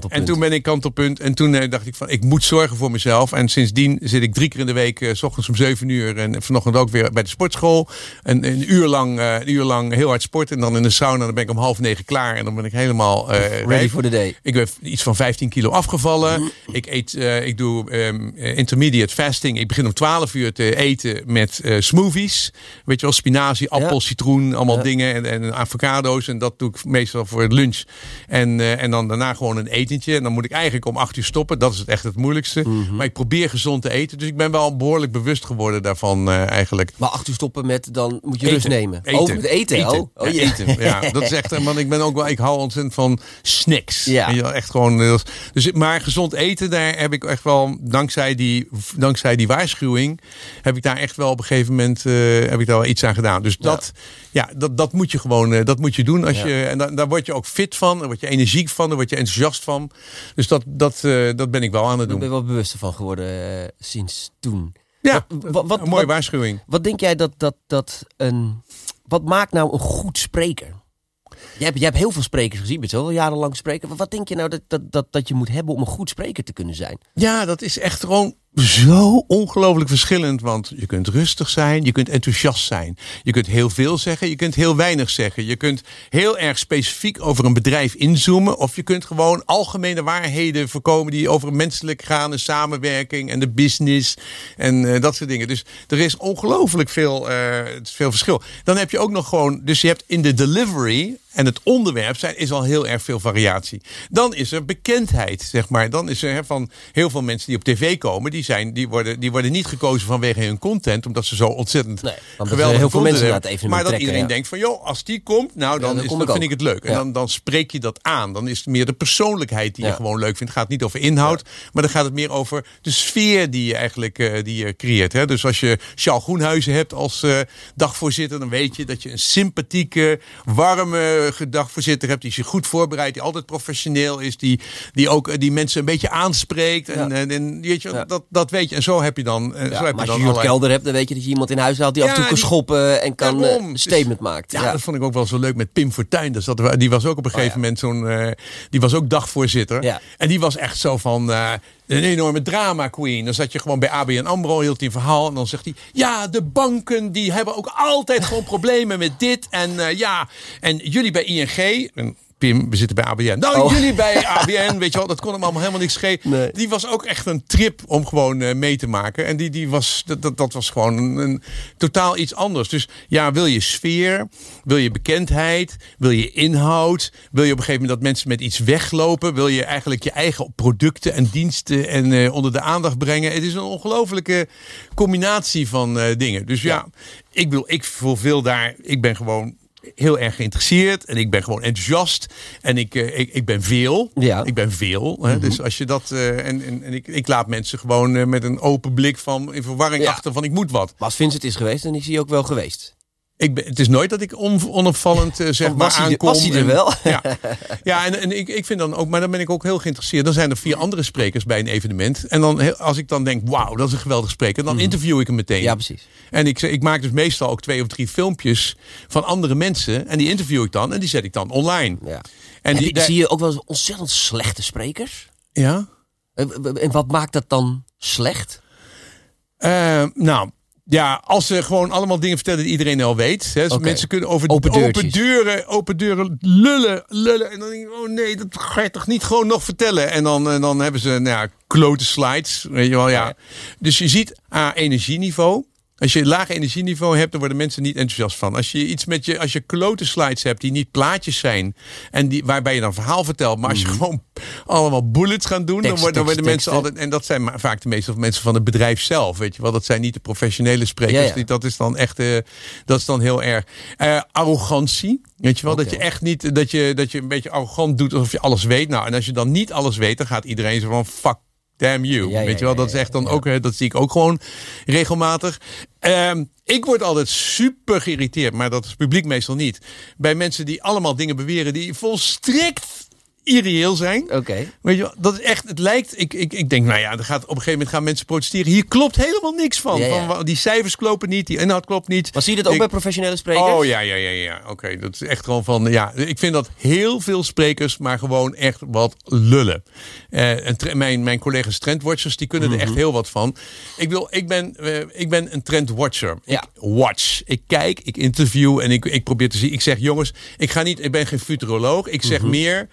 En toen ben ik kantelpunt. En toen uh, dacht ik van, ik moet zorgen voor mezelf. En sindsdien zit ik drie keer in de week, s ochtends om zeven uur. En vanochtend ook weer bij de sportschool. En een uur lang, een uur lang heel hard sporten. En dan in de sauna, dan ben ik om half negen klaar. En dan ben ik helemaal ready for the Ik ben iets van 15 kilo afgevallen. Ik eet, uh, ik doe um, intermediate fasting. Ik begin om 12 uur te eten met uh, smoothies. Weet je wel, spinazie, appel, ja. citroen, allemaal ja. dingen. En, en, avocado's. En dat doe ik meestal voor het lunch. En, uh, en dan daarna gewoon een etentje. En dan moet ik eigenlijk om 8 uur stoppen. Dat is het echt het moeilijkste. Mm -hmm. Maar ik probeer gezond te eten. Dus ik ben wel behoorlijk bewust geworden daarvan eigenlijk. Maar 8 uur stoppen met, dan moet je eten. rust nemen. Eten. Oh, eten. eten. Oh, oh ja, eten. Ja, dat is echt. Want ik ben ook wel, ik hou ontzettend van snacks. Ja. Echt gewoon. Dus, maar gezond eten, daar heb ik echt wel, dankzij die, dankzij die waarschuwing, heb ik daar echt wel op een gegeven moment uh, heb ik daar wel iets aan gedaan. Dus dat, ja, ja dat, dat moet je gewoon, uh, dat moet je doen. Als ja. je, en dan, daar word je ook fit van, daar word je energiek van, daar word je enthousiast van. Dus dat, dat, uh, dat ben ik wel aan het doen. Ik ben wel bewuster van geworden sinds toen. Ja, wat, wat, een mooie waarschuwing. Wat denk jij dat, dat, dat een. Wat maakt nou een goed spreker? Je hebt, je hebt heel veel sprekers gezien, met zoveel jarenlang spreken. Wat denk je nou dat, dat, dat, dat je moet hebben om een goed spreker te kunnen zijn? Ja, dat is echt gewoon zo ongelooflijk verschillend. Want je kunt rustig zijn, je kunt enthousiast zijn. Je kunt heel veel zeggen, je kunt heel weinig zeggen. Je kunt heel erg specifiek over een bedrijf inzoomen. Of je kunt gewoon algemene waarheden voorkomen die over menselijk gaan. De samenwerking en de business en uh, dat soort dingen. Dus er is ongelooflijk veel, uh, veel verschil. Dan heb je ook nog gewoon, dus je hebt in de delivery en het onderwerp zijn, is al heel erg veel variatie. Dan is er bekendheid, zeg maar. Dan is er van heel veel mensen die op tv komen, die, zijn, die, worden, die worden niet gekozen vanwege hun content, omdat ze zo ontzettend nee, geweldig heel veel mensen hebben. Maar dat trekken, iedereen ja. denkt van, joh, als die komt, nou dan, Ja, dan is, dan ik vind ik het leuk. En dan, dan spreek je dat aan. Dan is het meer de persoonlijkheid die je gewoon leuk vindt. Het gaat niet over inhoud, maar dan gaat het meer over de sfeer die je eigenlijk eh, die je creëert. Hè? Dus als je Charles Groenhuizen hebt als eh, dagvoorzitter, dan weet je dat je een sympathieke, warme dagvoorzitter hebt die zich goed voorbereidt, die altijd professioneel is, die, die ook eh, die mensen een beetje aanspreekt. En, Ja. en, en weet je, Ja. dat, dat weet je. En zo heb je dan. eh, Ja, zo heb maar je als je Jort allerlei- Kelder hebt, dan weet je dat je iemand in huis haalt die af en toe kan die- schoppen en kan eh, Dus- statement maakt. Ja, dat vond ik ook wel zo leuk met Pim Fortuyn. Dus dat, die was ook op een gegeven Oh, ja. moment zo'n. eh, die was ook dagvoorzitter. En die was echt zo van. een enorme drama queen. Dan zat je gewoon bij ABN AMRO, hield hij een verhaal. En dan zegt hij, ja, de banken die hebben ook altijd gewoon problemen met dit. En ja, en jullie bij ING... En Pim, we zitten bij ABN. Nou, Oh. jullie bij [LAUGHS] ABN, weet je wel, dat kon hem allemaal helemaal niks schelen. Nee. Die was ook echt een trip om gewoon eh, mee te maken. En die, die was, dat, dat, dat was gewoon een, een totaal iets anders. Dus ja, wil je sfeer, wil je bekendheid, wil je inhoud, wil je op een gegeven moment dat mensen met iets weglopen, wil je eigenlijk je eigen producten en diensten en eh, onder de aandacht brengen. Het is een ongelofelijke combinatie van eh, dingen. Dus ja, ik bedoel, ik fulfill daar, ik ben gewoon heel erg geïnteresseerd en ik ben gewoon enthousiast en ik, eh, ik, ik ben veel. Ja. Ik ben veel. Hè? Dus als je dat eh, en, en, en ik, ik laat mensen gewoon eh, met een open blik van in verwarring Ja. achter van ik moet wat. Maar als Vincent is geweest, dan is hij ook wel geweest. Ik ben, het is nooit dat ik on, onopvallend uh, zeg maar aankom. was hij er en- wel? Ja, [LAUGHS] ja en, en ik, ik vind dan ook, maar dan ben ik ook heel geïnteresseerd. Dan zijn er vier andere sprekers bij een evenement. En dan, als ik dan denk, wauw, dat is een geweldig spreker, dan interview ik hem meteen. Mhm. Ja, precies. En ik, ik maak dus meestal ook twee of drie filmpjes van andere mensen. En die interview ik dan en die zet ik dan online. Ja. En die, zie je ook wel eens ontzettend slechte sprekers? ja? Eh, En wat maakt dat dan slecht? Eh, nou, ja, als ze gewoon allemaal dingen vertellen die iedereen al weet. Hè, dus. Mensen kunnen over Open open, deuren, open deuren lullen, lullen. En dan denk ik, oh nee, dat ga je toch niet gewoon nog vertellen. En dan, en dan hebben ze, nou ja, klote slides. Weet je wel, ja. Ja. Dus je ziet, A, energieniveau. Als je een laag energieniveau hebt, dan worden mensen niet enthousiast van. Als je iets met je, als je klote slides hebt die niet plaatjes zijn en die, waarbij je dan verhaal vertelt, maar als je gewoon allemaal bullets gaat doen, dan, worden, dan mensen altijd, en dat zijn maar vaak de meeste mensen van het bedrijf zelf, weet je wel. Dat zijn niet de professionele sprekers. Ja, ja. Die, dat is dan echt, eh, dat is dan heel erg. Eh, arrogantie, weet je wel, dat je echt niet, dat je, dat je een beetje arrogant doet alsof je alles weet. Nou, en als je dan niet alles weet, dan gaat iedereen zo van fuck. Damn you. Ja, ja, Weet je wel, ja, dat is echt dan ook, dat zie ik ook gewoon regelmatig. Ehm, ik word altijd super geïrriteerd, maar dat is publiek meestal niet. Bij mensen die allemaal dingen beweren die volstrekt irreëel zijn. Oké. Weet je wel, dat is echt, het lijkt, ik, ik, ik denk, nou ja, er gaat, op een gegeven moment gaan mensen protesteren. Hier klopt helemaal niks van. Ja, ja. van die cijfers kloppen niet, die inhoud klopt niet. Maar zie je dat ook Ik- bij professionele sprekers? Oh ja, ja, ja, ja. Oké, dat is echt gewoon van. Ja, ik vind dat heel veel sprekers, maar gewoon echt wat lullen. Eh, en mijn, mijn collega's trendwatchers, die kunnen Mhm. er echt heel wat van. Ik, wil, ik, ben, eh, ik ben een trendwatcher. Ja. Ik watch. Ik kijk, ik interview en ik, ik probeer te zien. Ik zeg, jongens, ik ga niet, ik ben geen futuroloog. Ik zeg Mhm. meer.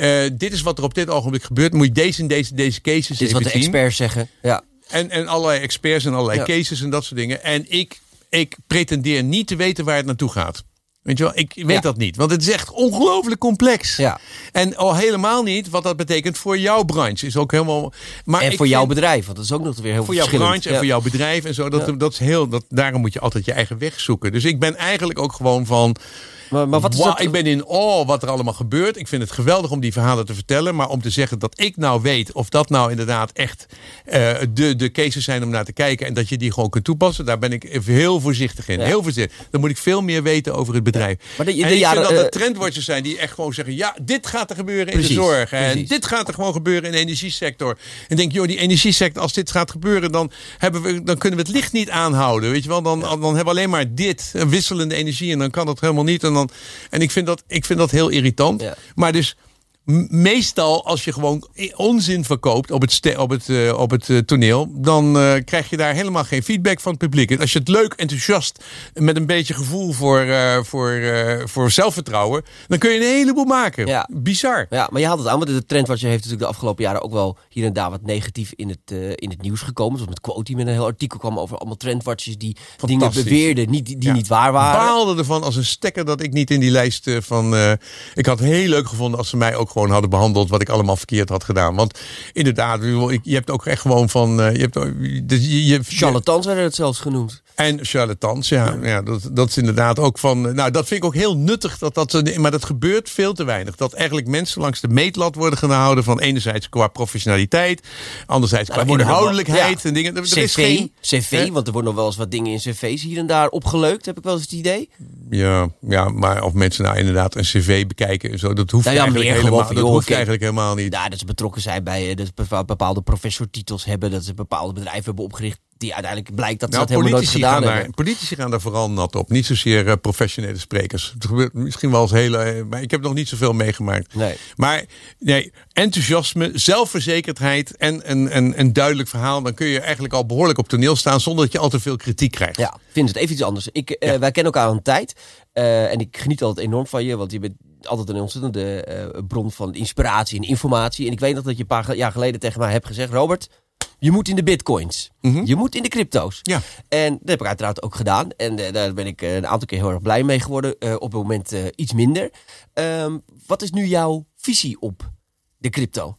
Eh, dit is wat er op dit ogenblik gebeurt. Moet je deze en deze, deze cases Dit is wat de zien. experts zeggen. Ja. En, en allerlei experts en allerlei Ja. cases en dat soort dingen. En ik, ik pretendeer niet te weten waar het naartoe gaat. Weet je wel, ik weet Ja. dat niet. Want het is echt ongelooflijk complex. Ja. En al helemaal niet wat dat betekent voor jouw branche. Is ook helemaal. Maar En voor jouw bedrijf, want dat is ook nog weer heel voor jouw branche en Ja. voor jouw bedrijf en zo. Dat, dat is heel, dat, daarom moet je altijd je eigen weg zoeken. Dus ik ben eigenlijk ook gewoon van. Maar, maar wat is dat? Ik ben in awe wat er allemaal gebeurt. Ik vind het geweldig om die verhalen te vertellen. Maar om te zeggen dat ik nou weet of dat nou inderdaad echt eh, de, de cases zijn om naar te kijken. En dat je die gewoon kunt toepassen. Daar ben ik heel voorzichtig in. Ja. Heel voorzichtig. Dan moet ik veel meer weten over het bedrijf. Maar de- de en ik vind dat er eh, trendwatchers zijn die echt gewoon zeggen. Ja, dit gaat er gebeuren in de zorg. En dit gaat er gewoon gebeuren in de energiesector. En denk, joh, die energiesector, als dit gaat gebeuren, dan, hebben we, dan kunnen we het licht niet aanhouden. Weet je wel, dan, dan hebben we alleen maar dit, een wisselende energie. En dan kan dat helemaal niet. En, dan, en ik, vind dat, ik vind dat heel irritant. Ja. Maar dus meestal als je gewoon onzin verkoopt op het, op het, eh, op het eh, toneel, dan eh, krijg je daar helemaal geen feedback van het publiek. En als je het leuk, enthousiast, met een beetje gevoel voor, voor, voor zelfvertrouwen, dan kun je een heleboel maken. Ja. Bizar. Ja, maar je haalt het aan, want de trendwatcher heeft natuurlijk de afgelopen jaren ook wel hier en daar wat negatief in het, in het nieuws gekomen. Zoals met Quote, die met een heel artikel kwam over allemaal trendwatchers die dingen beweerden niet, die Ja. niet waar waren. baalde ervan als een stekker dat ik niet in die lijst van. ik had het heel leuk gevonden als ze mij ook gewoon hadden behandeld wat ik allemaal verkeerd had gedaan. Want inderdaad, je hebt ook echt gewoon van. eh, je hebt, dus je, je, Charlatans werden het zelfs genoemd. En charlatans, ja. ja. dat, dat is inderdaad ook van. eh, Nou, dat vind ik ook heel nuttig. Dat dat, maar dat gebeurt veel te weinig. Dat eigenlijk mensen langs de meetlat worden gehouden. Van enerzijds qua professionaliteit. Anderzijds Nou, qua wel- inhoudelijkheid ja. en dingen. Er, CV, is geen. CV, Hè? want er worden nog wel eens wat dingen in cv's hier en daar opgeleukt, heb ik wel eens het idee. Ja, ja, maar of mensen nou inderdaad een cv bekijken en zo. Dat hoeft Nou ja, eigenlijk, helemaal, gewoon van, dat joh, hoeft eigenlijk helemaal niet. Ja, dat ze betrokken zijn bij eh, dat ze bepa- bepaalde professortitels hebben, dat ze bepaalde bedrijven hebben opgericht die uiteindelijk blijkt dat ze Nou, dat helemaal nooit gedaan daar, hebben. politici gaan daar vooral nat op. Niet zozeer eh, professionele sprekers. Het gebeurt misschien wel eens hele. eh, maar ik heb nog niet zoveel meegemaakt. Nee. Maar nee, enthousiasme, zelfverzekerdheid en een, een, een duidelijk verhaal. Dan kun je eigenlijk al behoorlijk op toneel staan zonder dat je al te veel kritiek krijgt. Ja, vind het even iets anders. Ik, eh. Wij kennen elkaar al een tijd. en ik geniet altijd enorm van je, want je bent altijd een ontzettende bron van inspiratie en informatie. En ik weet nog dat je een paar jaar geleden tegen mij hebt gezegd: Robert, je moet in de bitcoins. Mhm. Je moet in de crypto's. Ja. En dat heb ik uiteraard ook gedaan. En eh, daar ben ik eh, een aantal keer heel erg blij mee geworden. Eh, op het moment iets minder. Ehm, wat is nu jouw visie op de crypto?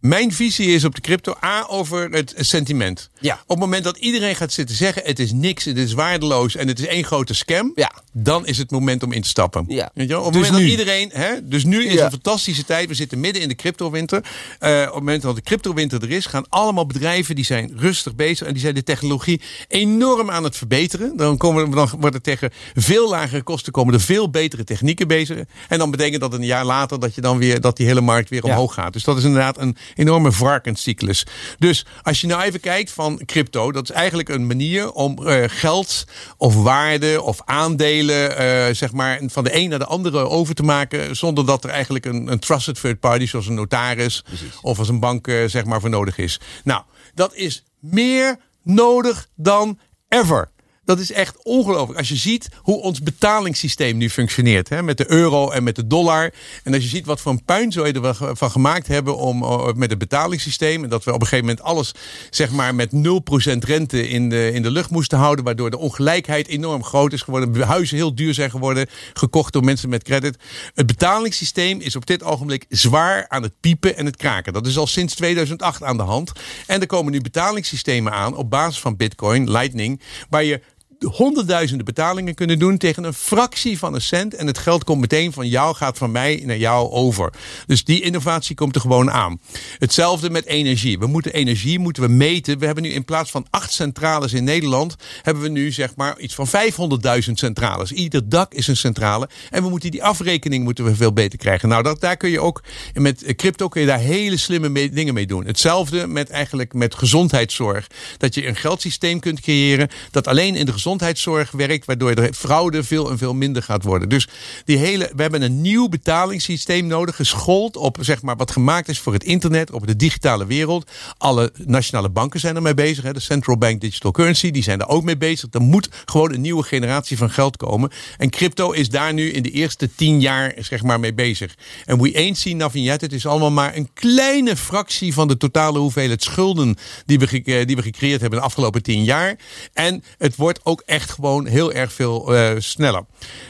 Mijn visie is op de crypto A over het sentiment. Ja. Op het moment dat iedereen gaat zitten zeggen: het is niks, het is waardeloos en het is één grote scam. Ja. Dan is het moment om in te stappen. Ja. Weet je wel? Op het Dus moment nu. dat iedereen. Hè, dus nu is Ja. een fantastische tijd. We zitten midden in de cryptowinter. Eh op het moment dat de cryptowinter er is, gaan allemaal bedrijven die zijn rustig bezig en die zijn de technologie enorm aan het verbeteren. Dan, komen, dan worden tegen veel lagere kosten komen er veel betere technieken bezig. En dan betekent dat een jaar later dat je dan weer dat die hele markt weer omhoog gaat. Dus dat is inderdaad een enorme varkenscyclus. Dus als je nou even kijkt van crypto, dat is eigenlijk een manier om eh, geld of waarde of aandelen, eh, zeg maar, van de een naar de andere over te maken. Zonder dat er eigenlijk een, een trusted third party, zoals een notaris of als een bank, eh, zeg maar, voor nodig is. Nou, dat is meer nodig dan ever. Dat is echt ongelooflijk. Als je ziet hoe ons betalingssysteem nu functioneert. Hè, met de euro en met de dollar. En als je ziet wat voor een er we van gemaakt hebben om, eh, met het betalingssysteem. En dat we op een gegeven moment alles zeg maar, met 0% rente in de, in de lucht moesten houden. Waardoor de ongelijkheid enorm groot is geworden. Huizen heel duur zijn geworden. Gekocht door mensen met credit. Het betalingssysteem is op dit ogenblik zwaar aan het piepen en het kraken. Dat is al sinds 2008 aan de hand. En er komen nu betalingssystemen aan op basis van Bitcoin, Lightning. Waar je honderdduizenden betalingen kunnen doen tegen een fractie van een cent. En het geld komt meteen van jou, gaat van mij naar jou over. Dus die innovatie komt er gewoon aan. Hetzelfde met energie. We moeten energie moeten we meten. We hebben nu in plaats van acht centrales in Nederland, hebben we nu zeg maar iets van 500.000 centrales. Ieder dak is een centrale. En we moeten die afrekening moeten we veel beter krijgen. Nou, dat, daar kun je ook met crypto kun je daar hele slimme dingen mee doen. Hetzelfde met eigenlijk met gezondheidszorg. Dat je een geldsysteem kunt creëren dat alleen in de gezondheidszorg werkt, waardoor de fraude veel en veel minder gaat worden. Dus die hele, we hebben een nieuw betalingssysteem nodig, geschoold op zeg maar wat gemaakt is voor het internet, op de digitale wereld. Alle nationale banken zijn ermee bezig. Hè. De Central Bank Digital Currency, die zijn er ook mee bezig. Er moet gewoon een nieuwe generatie van geld komen. En crypto is daar nu in de eerste tien jaar zeg maar mee bezig. En we ain't seen nothing. Het is allemaal maar een kleine fractie van de totale hoeveelheid schulden die we, eh, die we gecreëerd hebben de afgelopen tien jaar. En het wordt ook echt gewoon heel erg veel eh, sneller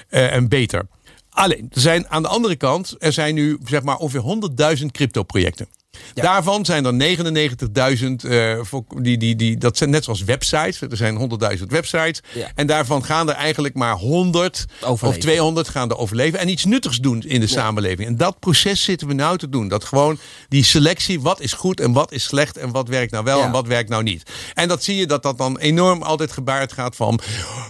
eh, en beter. Alleen, er zijn aan de andere kant, er zijn nu zeg maar ongeveer 100.000 crypto-projecten. Daarvan zijn er 99.000, eh, die, die, die, dat zijn net zoals websites. Er zijn 100.000 websites. Ja. En daarvan gaan er eigenlijk maar 100 Overleven. of 200 gaan er overleven. En iets nuttigs doen in de samenleving. En dat proces zitten we nou te doen. Dat gewoon die selectie, wat is goed en wat is slecht. En wat werkt nou wel en wat werkt nou niet. En dat zie je dat dat dan enorm altijd gebaard gaat van...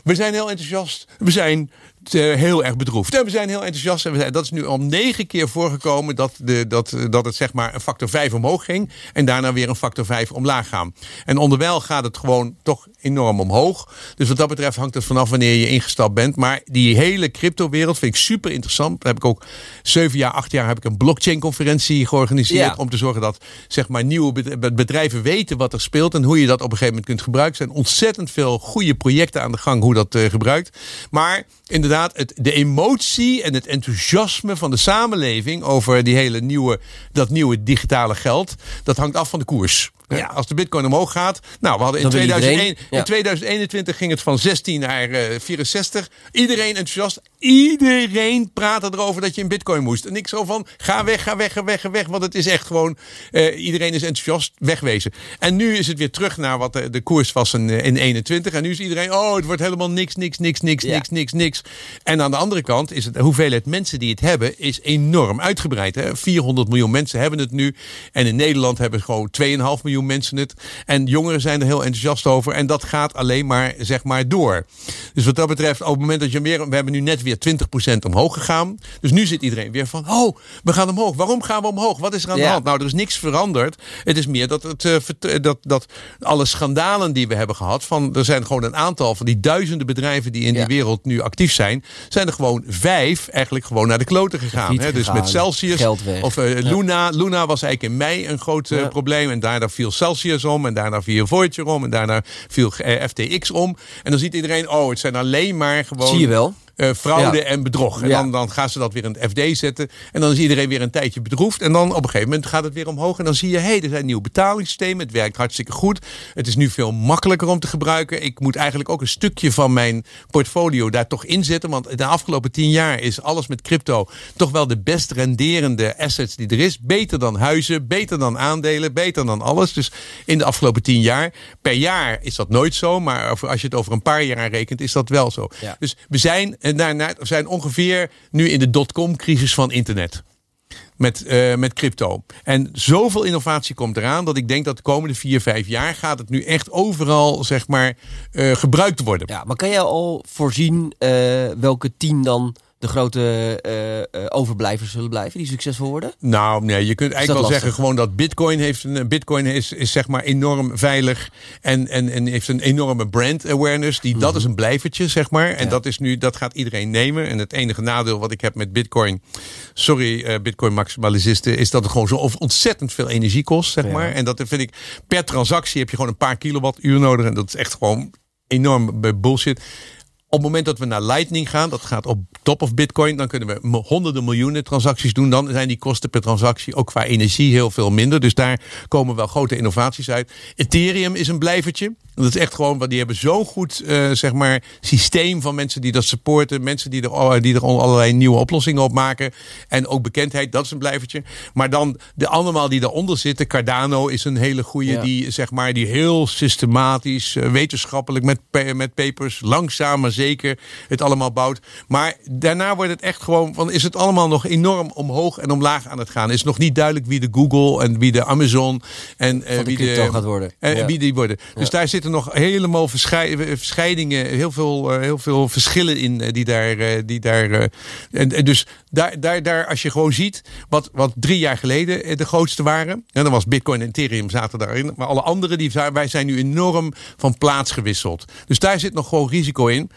We zijn heel enthousiast. We zijn eh, heel erg bedroefd. En we zijn heel enthousiast. En we zijn, dat is nu al negen keer voorgekomen dat, de, dat, dat het zeg maar een factor 5 omhoog ging. En daarna weer een factor 5 omlaag gaan. En onderwijl gaat het gewoon toch enorm omhoog. Dus wat dat betreft hangt het vanaf wanneer je ingestapt bent. Maar die hele crypto-wereld vind ik super interessant. Daar heb ik ook zeven jaar, acht jaar heb ik een blockchain-conferentie georganiseerd. Ja. Om te zorgen dat zeg maar, nieuwe bed- bedrijven weten wat er speelt. En hoe je dat op een gegeven moment kunt gebruiken. Er zijn ontzettend veel goede projecten aan de gang hoe dat eh, gebruikt. Maar inderdaad, het, de emotie en het enthousiasme van de samenleving over die hele nieuwe, dat nieuwe digitale geld. Dat hangt af van de koers. Ja. Als de bitcoin omhoog gaat. Nou, we hadden in, Dan wil 2001, iedereen, ja. in 2021 ging het van 16 naar eh, 64. Iedereen enthousiast. Iedereen praatte erover dat je in bitcoin moest. En ik zo van, ga weg, ga weg, ga weg, ga weg. Want het is echt gewoon, eh, iedereen is enthousiast, wegwezen. En nu is het weer terug naar wat de, de koers was in, eh, in 21. En nu is iedereen, oh, het wordt helemaal niks, niks, niks, niks, Ja. niks, niks, niks. En aan de andere kant is het, de hoeveelheid mensen die het hebben, is enorm uitgebreid. Hè? 400 miljoen mensen hebben het nu. En in Nederland hebben gewoon 2,5 miljoen mensen het. En jongeren zijn er heel enthousiast over. En dat gaat alleen maar, zeg maar, door. Dus wat dat betreft, op het moment dat je weer, we hebben nu net weer 20% omhoog gegaan. Dus nu zit iedereen weer van, oh, we gaan omhoog. Waarom gaan we omhoog? Wat is er aan de hand? Nou, er is niks veranderd. Het is meer dat, het, eh, vert- dat, dat alle schandalen die we hebben gehad, van, er zijn gewoon een aantal van die duizenden bedrijven die in Ja. die wereld nu actief zijn, zijn er gewoon vijf eigenlijk gewoon naar de kloten gegaan. Hè? Dus gegaan. met Celsius of eh, Luna. Luna was eigenlijk in mei een groot eh, probleem. En daarna viel Celsius om. En daarna viel Voyager om. En daarna viel eh, FTX om. En dan ziet iedereen, oh, het zijn alleen maar gewoon... Zie je wel. Eh, fraude Ja. en bedrog. En Ja. dan, dan gaan ze dat weer in het FD zetten. En dan is iedereen weer een tijdje bedroefd. En dan op een gegeven moment gaat het weer omhoog. En dan zie je, hé, hey, er zijn nieuwe betalingssystemen. Het werkt hartstikke goed. Het is nu veel makkelijker om te gebruiken. Ik moet eigenlijk ook een stukje van mijn portfolio daar toch inzetten. Want de afgelopen tien jaar is alles met crypto toch wel de best renderende assets die er is. Beter dan huizen, beter dan aandelen, beter dan alles. Dus in de afgelopen tien jaar. Per jaar is dat nooit zo. Maar als je het over een paar jaar rekent, is dat wel zo. Ja. Dus we zijn, en daarna, zijn ongeveer nu in de dotcom-crisis van internet. Met, eh, met crypto. En zoveel innovatie komt eraan dat ik denk dat de komende vier, vijf jaar gaat het nu echt overal zeg maar eh, gebruikt worden. Ja, maar kan jij al voorzien eh, welke tien dan de grote eh, eh, overblijvers zullen blijven, die succesvol worden? Nou, nee, je kunt eigenlijk wel zeggen gewoon dat Bitcoin heeft een Bitcoin is, is zeg maar enorm veilig en, en, en heeft een enorme brand awareness. Die dat is een blijvertje, zeg maar. En Mhm. Ja. dat is nu dat gaat iedereen nemen. En het enige nadeel wat ik heb met Bitcoin, sorry, eh, Bitcoin maximalisten, is dat het gewoon zo ontzettend veel energie kost, zeg Ja. maar. En dat vind ik per transactie heb je gewoon een paar kilowattuur nodig en dat is echt gewoon enorm bullshit. Op het moment dat we naar Lightning gaan, dat gaat op top of Bitcoin, dan kunnen we honderden miljoenen transacties doen. Dan zijn die kosten per transactie ook qua energie heel veel minder. Dus daar komen wel grote innovaties uit. Ethereum is een blijvertje. Dat is echt gewoon, want die hebben zo'n goed eh, zeg maar, systeem van mensen die dat supporten. Mensen die er, al- die er al- allerlei nieuwe oplossingen op maken. En ook bekendheid, dat is een blijvertje. Maar dan de allemaal die daaronder zitten. Cardano is een hele goede, Ja. die zeg maar, die heel systematisch, eh, wetenschappelijk met, met papers, langzaam maar zeker het allemaal bouwt. Maar daarna wordt het echt gewoon, van is het allemaal nog enorm omhoog en omlaag aan het gaan. Is nog niet duidelijk wie de Google en wie de Amazon en eh, de wie crypto gaat worden. en Ja. wie die worden. Dus daar zitten nog helemaal verschei- verscheidingen, heel veel, eh, heel veel verschillen in eh, die daar. eh, die daar en, dus daar, daar, daar, als je gewoon ziet wat, wat drie jaar geleden de grootste waren. En dan was Bitcoin en Ethereum zaten daarin. Maar alle anderen, die, wij zijn nu enorm van plaats gewisseld. Dus daar zit nog gewoon risico in.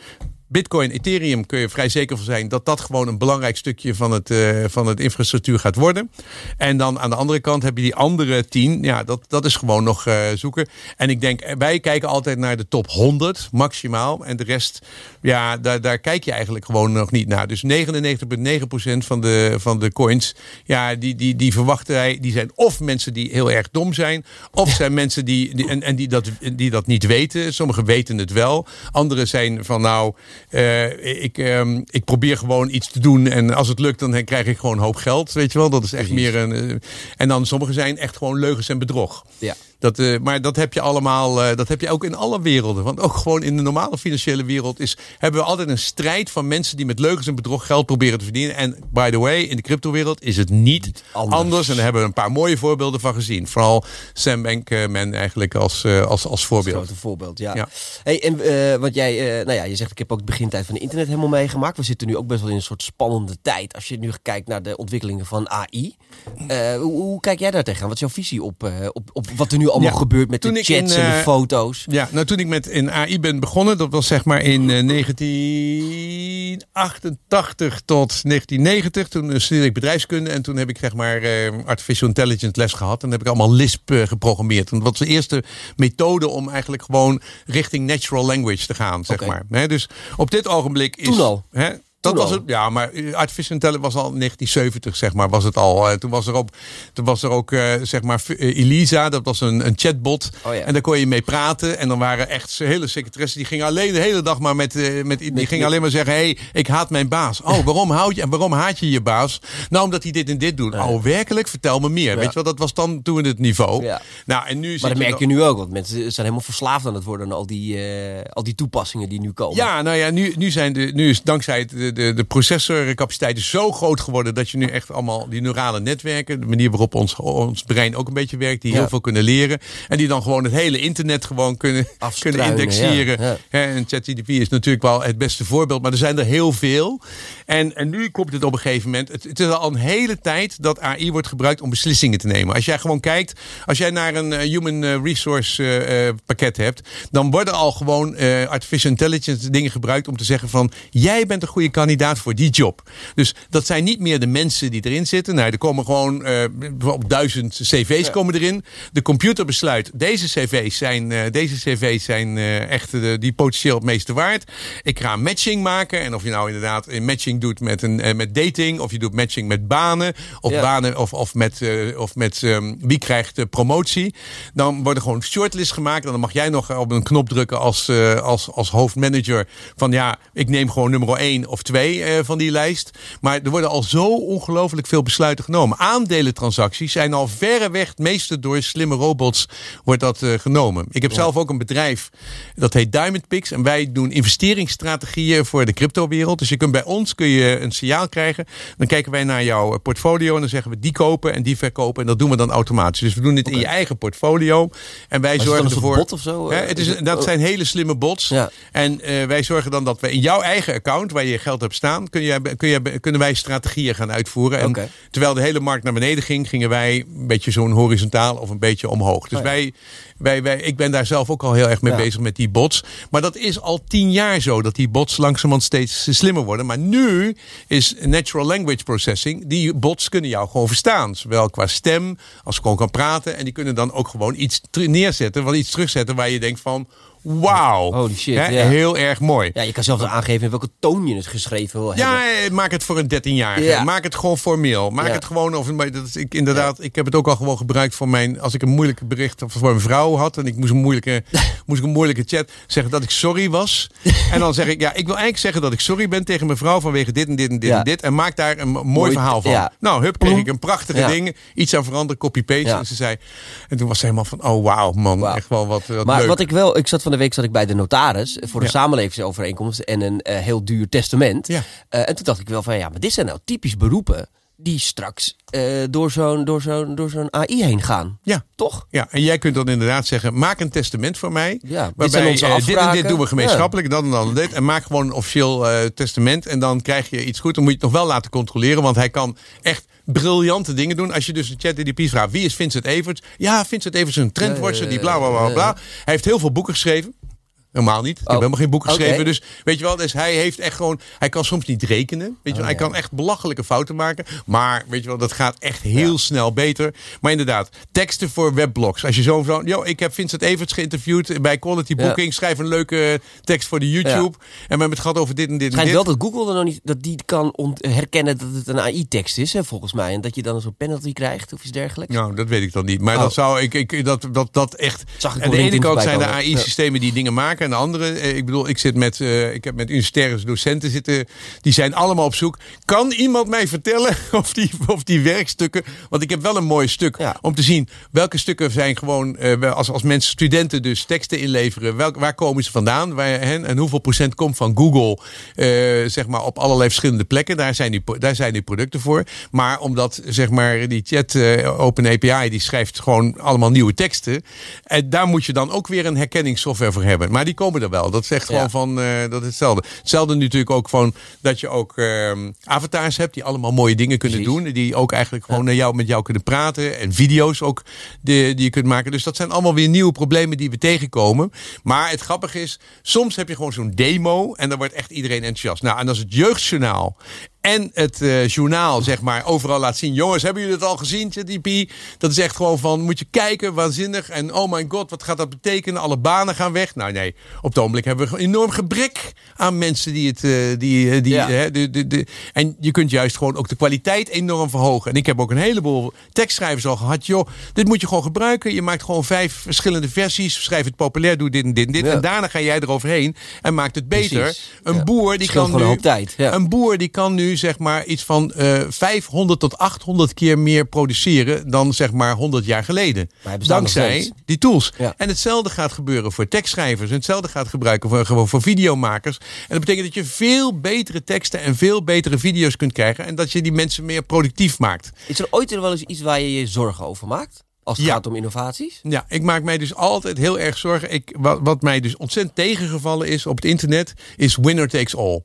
Bitcoin, Ethereum kun je vrij zeker van zijn dat dat gewoon een belangrijk stukje van het, eh, van het infrastructuur gaat worden. En dan aan de andere kant heb je die andere tien. Ja, dat, dat is gewoon nog eh, zoeken. En ik denk, eh, wij kijken altijd naar de top 100 maximaal. En de rest, ja, daar, daar kijk je eigenlijk gewoon nog niet naar. Dus 99,9% van de, van de coins, ja, die, die, die verwachten wij, die zijn of mensen die heel erg dom zijn, of zijn mensen die, die, en, en die, dat, die dat niet weten. Sommigen weten het wel. Anderen zijn van, nou, eh, ik, ehm, ik probeer gewoon iets te doen. En als het lukt, dan krijg ik gewoon een hoop geld. Weet je wel, dat is echt Precies. meer een. eh, en dan sommigen zijn echt gewoon leugens en bedrog. Ja. Dat, eh, maar dat heb je allemaal, eh, dat heb je ook in alle werelden. Want ook gewoon in de normale financiële wereld is, hebben we altijd een strijd van mensen die met leugens en bedrog geld proberen te verdienen. En by the way, in de cryptowereld is het niet Anders. anders. En daar hebben we een paar mooie voorbeelden van gezien. Vooral Sam Bankman eigenlijk als, eh, als, als Het voorbeeld. grote voorbeeld, ja. Ja. Hey, en, want jij, nou ja, je zegt ik heb ook de begintijd van de internet helemaal meegemaakt. We zitten nu ook best wel in een soort spannende tijd. Als je nu kijkt naar de ontwikkelingen van AI. Hoe, hoe kijk jij daar tegenaan? Wat is jouw visie op, op, op wat er nu allemaal Ja, gebeurt met de toen chats in, en de eh, foto's? Ja, nou toen ik met in AI ben begonnen, dat was zeg maar in eh, 1988 tot 1990. Toen eh, studeerde ik bedrijfskunde en toen heb ik zeg maar eh, artificial intelligence les gehad. En dan heb ik allemaal Lisp eh, geprogrammeerd. En dat was de eerste methode om eigenlijk gewoon richting natural language te gaan, zeg maar. Dus op dit ogenblik is... Toen al? Dat was het, ja, maar eh, artificial intelligence was al in 1970, zeg maar, was het al. Eh, toen was er, op, toen was er ook, eh, zeg maar, eh, Elisa, dat was een, een chatbot. Oh ja. En daar kon je mee praten. En dan waren echt hele secretaressen, die gingen alleen de hele dag maar met, eh, met die gingen met- alleen maar zeggen, hey, ik haat mijn baas. Oh, waarom houd je, en waarom haat je je baas? Nou, omdat hij dit en dit doet. Ja. Oh, werkelijk? Vertel me meer. Ja. Weet je wel, dat was dan toen het niveau. Nou, en nu Maar dat merk je nu ook, want mensen zijn helemaal verslaafd aan het worden aan al die, eh, al die toepassingen die nu komen. Ja, nou ja, nu, nu, zijn de, nu is dankzij het, de, de, de processorcapaciteit is zo groot geworden dat je nu echt allemaal die neurale netwerken, de manier waarop ons, ons brein ook een beetje werkt, die Ja. heel veel kunnen leren. En die dan gewoon het hele internet gewoon kunnen, [LAUGHS] kunnen indexeren. ja, ja. En ChatGPT is natuurlijk wel het beste voorbeeld, maar er zijn er heel veel. En, en nu komt het op een gegeven moment. Het, het is al een hele tijd dat AI wordt gebruikt om beslissingen te nemen. Als jij gewoon kijkt, als jij naar een eh, human eh, resource eh, pakket hebt, dan worden al gewoon artificial intelligence dingen gebruikt om te zeggen van jij bent een goede kandidaat voor die job. Dus dat zijn niet meer de mensen die erin zitten. Nee, er komen gewoon uh, bijvoorbeeld duizend cv's komen erin. De computer besluit, deze cv's zijn, uh, deze cv's zijn uh, echt de, die potentieel het meeste waard. Ik ga een matching maken. En of je nou inderdaad een matching doet met, een, met dating, of je doet matching met banen, of ja. banen of, of met, of met um, wie krijgt promotie. Dan worden gewoon shortlist gemaakt. En dan mag jij nog op een knop drukken als, als, als hoofdmanager van ja, ik neem gewoon nummer 1 of 2 uh, van die lijst. Maar er worden al zo ongelooflijk veel besluiten genomen. Aandelentransacties zijn al verreweg het meeste door slimme robots wordt dat uh, genomen. Ik heb ja. zelf ook een bedrijf dat heet Diamond Pix en wij doen investeringsstrategieën voor de cryptowereld. Dus je kunt bij ons kun je een signaal krijgen. Dan kijken wij naar jouw portfolio en dan zeggen we die kopen en die verkopen en dat doen we dan automatisch. Dus we doen dit okay. in je eigen portfolio en wij zorgen is het dan ervoor. Bot of zo? Hè, het is, dat zijn hele slimme bots. Ja. En uh, wij zorgen dan dat we in jouw eigen account, waar je geld hebt staan, kun je, kun je, kunnen wij strategieën gaan uitvoeren. En terwijl de hele markt naar beneden ging, gingen wij een beetje zo'n horizontaal of een beetje omhoog. Dus Oh ja. wij, wij, wij, ik ben daar zelf ook al heel erg mee Ja. bezig met die bots. Maar dat is al tien jaar zo, dat die bots langzamerhand steeds slimmer worden. Maar nu is natural language processing, die bots kunnen jou gewoon verstaan. Zowel qua stem, als gewoon kan praten. En die kunnen dan ook gewoon iets neerzetten, wat iets terugzetten waar je denkt van... Wauw, Holy shit, Hè, ja. heel erg mooi. Ja, je kan zelf dan aangeven in welke toon je het geschreven wil hebben. Ja, eh, maak het voor een 13-jarige. Ja. Maak het gewoon formeel. Maak Ja. het gewoon of maar dat is, ik inderdaad. Ik heb het ook al gewoon gebruikt voor mijn als ik een moeilijke bericht voor mijn vrouw had en ik moest een moeilijke [LAUGHS] moest ik een moeilijke chat zeggen dat ik sorry was. en dan zeg ik ja, ik wil eigenlijk zeggen dat ik sorry ben tegen mijn vrouw vanwege dit en dit en dit Ja. en dit en maak daar een mooi, Mooi, verhaal van. ja. Nou, hup, kreeg ik een prachtige Ja. ding, iets aan veranderen, copy paste Ja. en ze zei en toen was ze helemaal van oh wauw man, Wauw. echt wel wat, wat Maar leuk. wat ik wel, ik zat van de week zat ik bij de notaris voor Ja. samenlevingsovereenkomst en een eh, heel duur testament. Ja. Eh, en toen dacht ik wel van ja, maar dit zijn nou typisch beroepen die straks eh, door zo'n door zo'n door zo'n AI heen gaan. ja. Toch? Ja, en jij kunt dan inderdaad zeggen: maak een testament voor mij. Ja, dit waarbij eh, dit en dit doen we gemeenschappelijk, dan en dan en dit. En maak gewoon een officieel testament. En dan krijg je iets goed. Dan moet je het nog wel laten controleren. Want hij kan echt briljante dingen doen. Als je dus een chat GDP vraagt: wie is Vincent Everts? Ja, Vincent Everts is een trendwatcher. Die bla bla bla bla. Hij heeft heel veel boeken geschreven. Helemaal niet. Ik heb Oh. helemaal geen boeken Oké. geschreven. Dus weet je wel, dus hij heeft echt gewoon. Hij kan soms niet rekenen. Weet je wel, Oh, hij ja. kan echt belachelijke fouten maken. Maar weet je wel, dat gaat echt heel Ja. snel beter. Maar inderdaad, teksten voor webblogs. Als je zo van, yo, ik heb Vincent Everts geïnterviewd bij Quality Ja. Booking. Schrijf een leuke tekst voor de YouTube. En we hebben het gehad over dit en dit Het schijnt wel dat Google dan nog niet dat die kan herkennen dat het een AI-tekst is, hè, volgens mij. En dat je dan zo'n penalty krijgt of iets dergelijks. Nou, dat weet ik dan niet. Maar Oh. dat zou ik, ik dat, dat, dat echt. Zag ik Aan de ene kant zijn de. AI-systemen die dingen maken. En de andere, eh, ik bedoel, ik zit met, eh, ik heb met universitaire docenten zitten. Die zijn allemaal op zoek. Kan iemand mij vertellen [LAUGHS] of die, of die werkstukken. Want ik heb wel een mooi stuk Ja. om te zien welke stukken zijn gewoon. eh, als, als mensen, studenten, dus teksten inleveren. Welk, waar komen ze vandaan? Waar, en hoeveel procent komt van Google? zeg maar op allerlei verschillende plekken. Daar zijn die, daar zijn die producten voor. Maar omdat zeg maar die chat Open API die schrijft gewoon allemaal nieuwe teksten. En daar moet je dan ook weer een herkenningssoftware voor hebben. Maar die komen er wel. Dat Ja. gewoon van eh, dat is hetzelfde. Hetzelfde natuurlijk ook van dat je ook ehm, avatars hebt die allemaal mooie dingen kunnen Precies. doen. Die ook eigenlijk gewoon naar jou, met jou kunnen praten. En video's ook die, die je kunt maken. Dus dat zijn allemaal weer nieuwe problemen die we tegenkomen. Maar het grappige is, soms heb je gewoon zo'n demo en dan wordt echt iedereen enthousiast. Nou, en als het jeugdjournaal en het eh, journaal, zeg maar, overal laat zien. Jongens, hebben jullie het al gezien, ChatGPT? Dat is echt gewoon van, moet je kijken, waanzinnig. En oh my god, wat gaat dat betekenen? Alle banen gaan weg. Nou nee, op het ogenblik hebben we een enorm gebrek aan mensen die het... eh, die, eh, die, Ja. hè, de, de, de, en je kunt juist gewoon ook de kwaliteit enorm verhogen. En ik heb ook een heleboel tekstschrijvers al gehad. Joh, dit moet je gewoon gebruiken. Je maakt gewoon vijf verschillende versies. Schrijf het populair, doe dit en dit en dit. Ja. En daarna ga jij eroverheen en maakt het beter. Precies. Een Ja. boer die kan nu... tijd. Een boer die kan nu zeg maar iets van eh 500 tot 800 keer meer produceren dan zeg maar 100 jaar geleden. Dankzij die tools. Ja. En hetzelfde gaat gebeuren voor tekstschrijvers. En hetzelfde gaat gebruiken voor, gewoon voor videomakers. En dat betekent dat je veel betere teksten en veel betere video's kunt krijgen. En dat je die mensen meer productief maakt. Is er ooit wel eens iets waar je je zorgen over maakt? Als het Ja. gaat om innovaties? Ja, ik maak mij dus altijd heel erg zorgen. Ik, wat, wat mij dus ontzettend tegengevallen is op het internet, is winner takes all.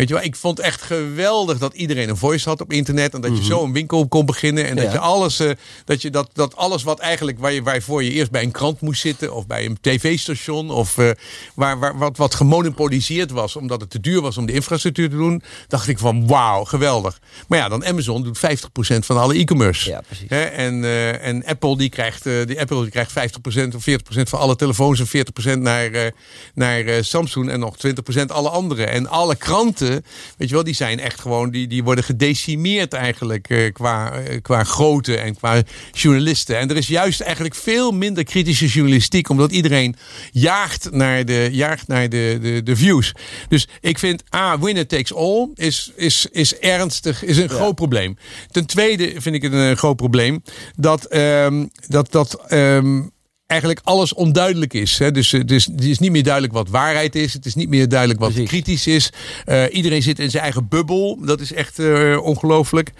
Weet je wel, ik vond echt geweldig dat iedereen een voice had op internet. En dat je zo een winkel kon beginnen. En dat Ja. je alles, eh, dat je dat, dat alles wat eigenlijk waar je, waarvoor je eerst bij een krant moest zitten. Of bij een tv-station. Of eh, waar, waar, wat, wat gemonopoliseerd was. Omdat het te duur was om de infrastructuur te doen. Dacht ik van wauw, geweldig. Maar ja, dan Amazon doet 50% van alle e-commerce. Ja, precies. En, eh, en Apple die krijgt, die Apple die krijgt 50% of 40% van alle telefoons en 40% naar, naar Samsung en nog 20% alle andere. En alle kranten, weet je wel, die zijn echt gewoon, die, die worden gedecimeerd eigenlijk eh, qua, eh, qua grootte en qua journalisten. En er is juist eigenlijk veel minder kritische journalistiek, omdat iedereen jaagt naar de, jaagt naar de, de, de views. Dus ik vind, A, winner takes all is, is, is ernstig, is een groot probleem. Ten tweede vind ik het een groot probleem dat, ehm, dat, dat ehm, eigenlijk alles onduidelijk is. Hè? Dus, eh, dus het is niet meer duidelijk wat waarheid is. Het is niet meer duidelijk wat Precies. kritisch is. Eh, iedereen zit in zijn eigen bubbel. Dat is echt eh, ongelooflijk.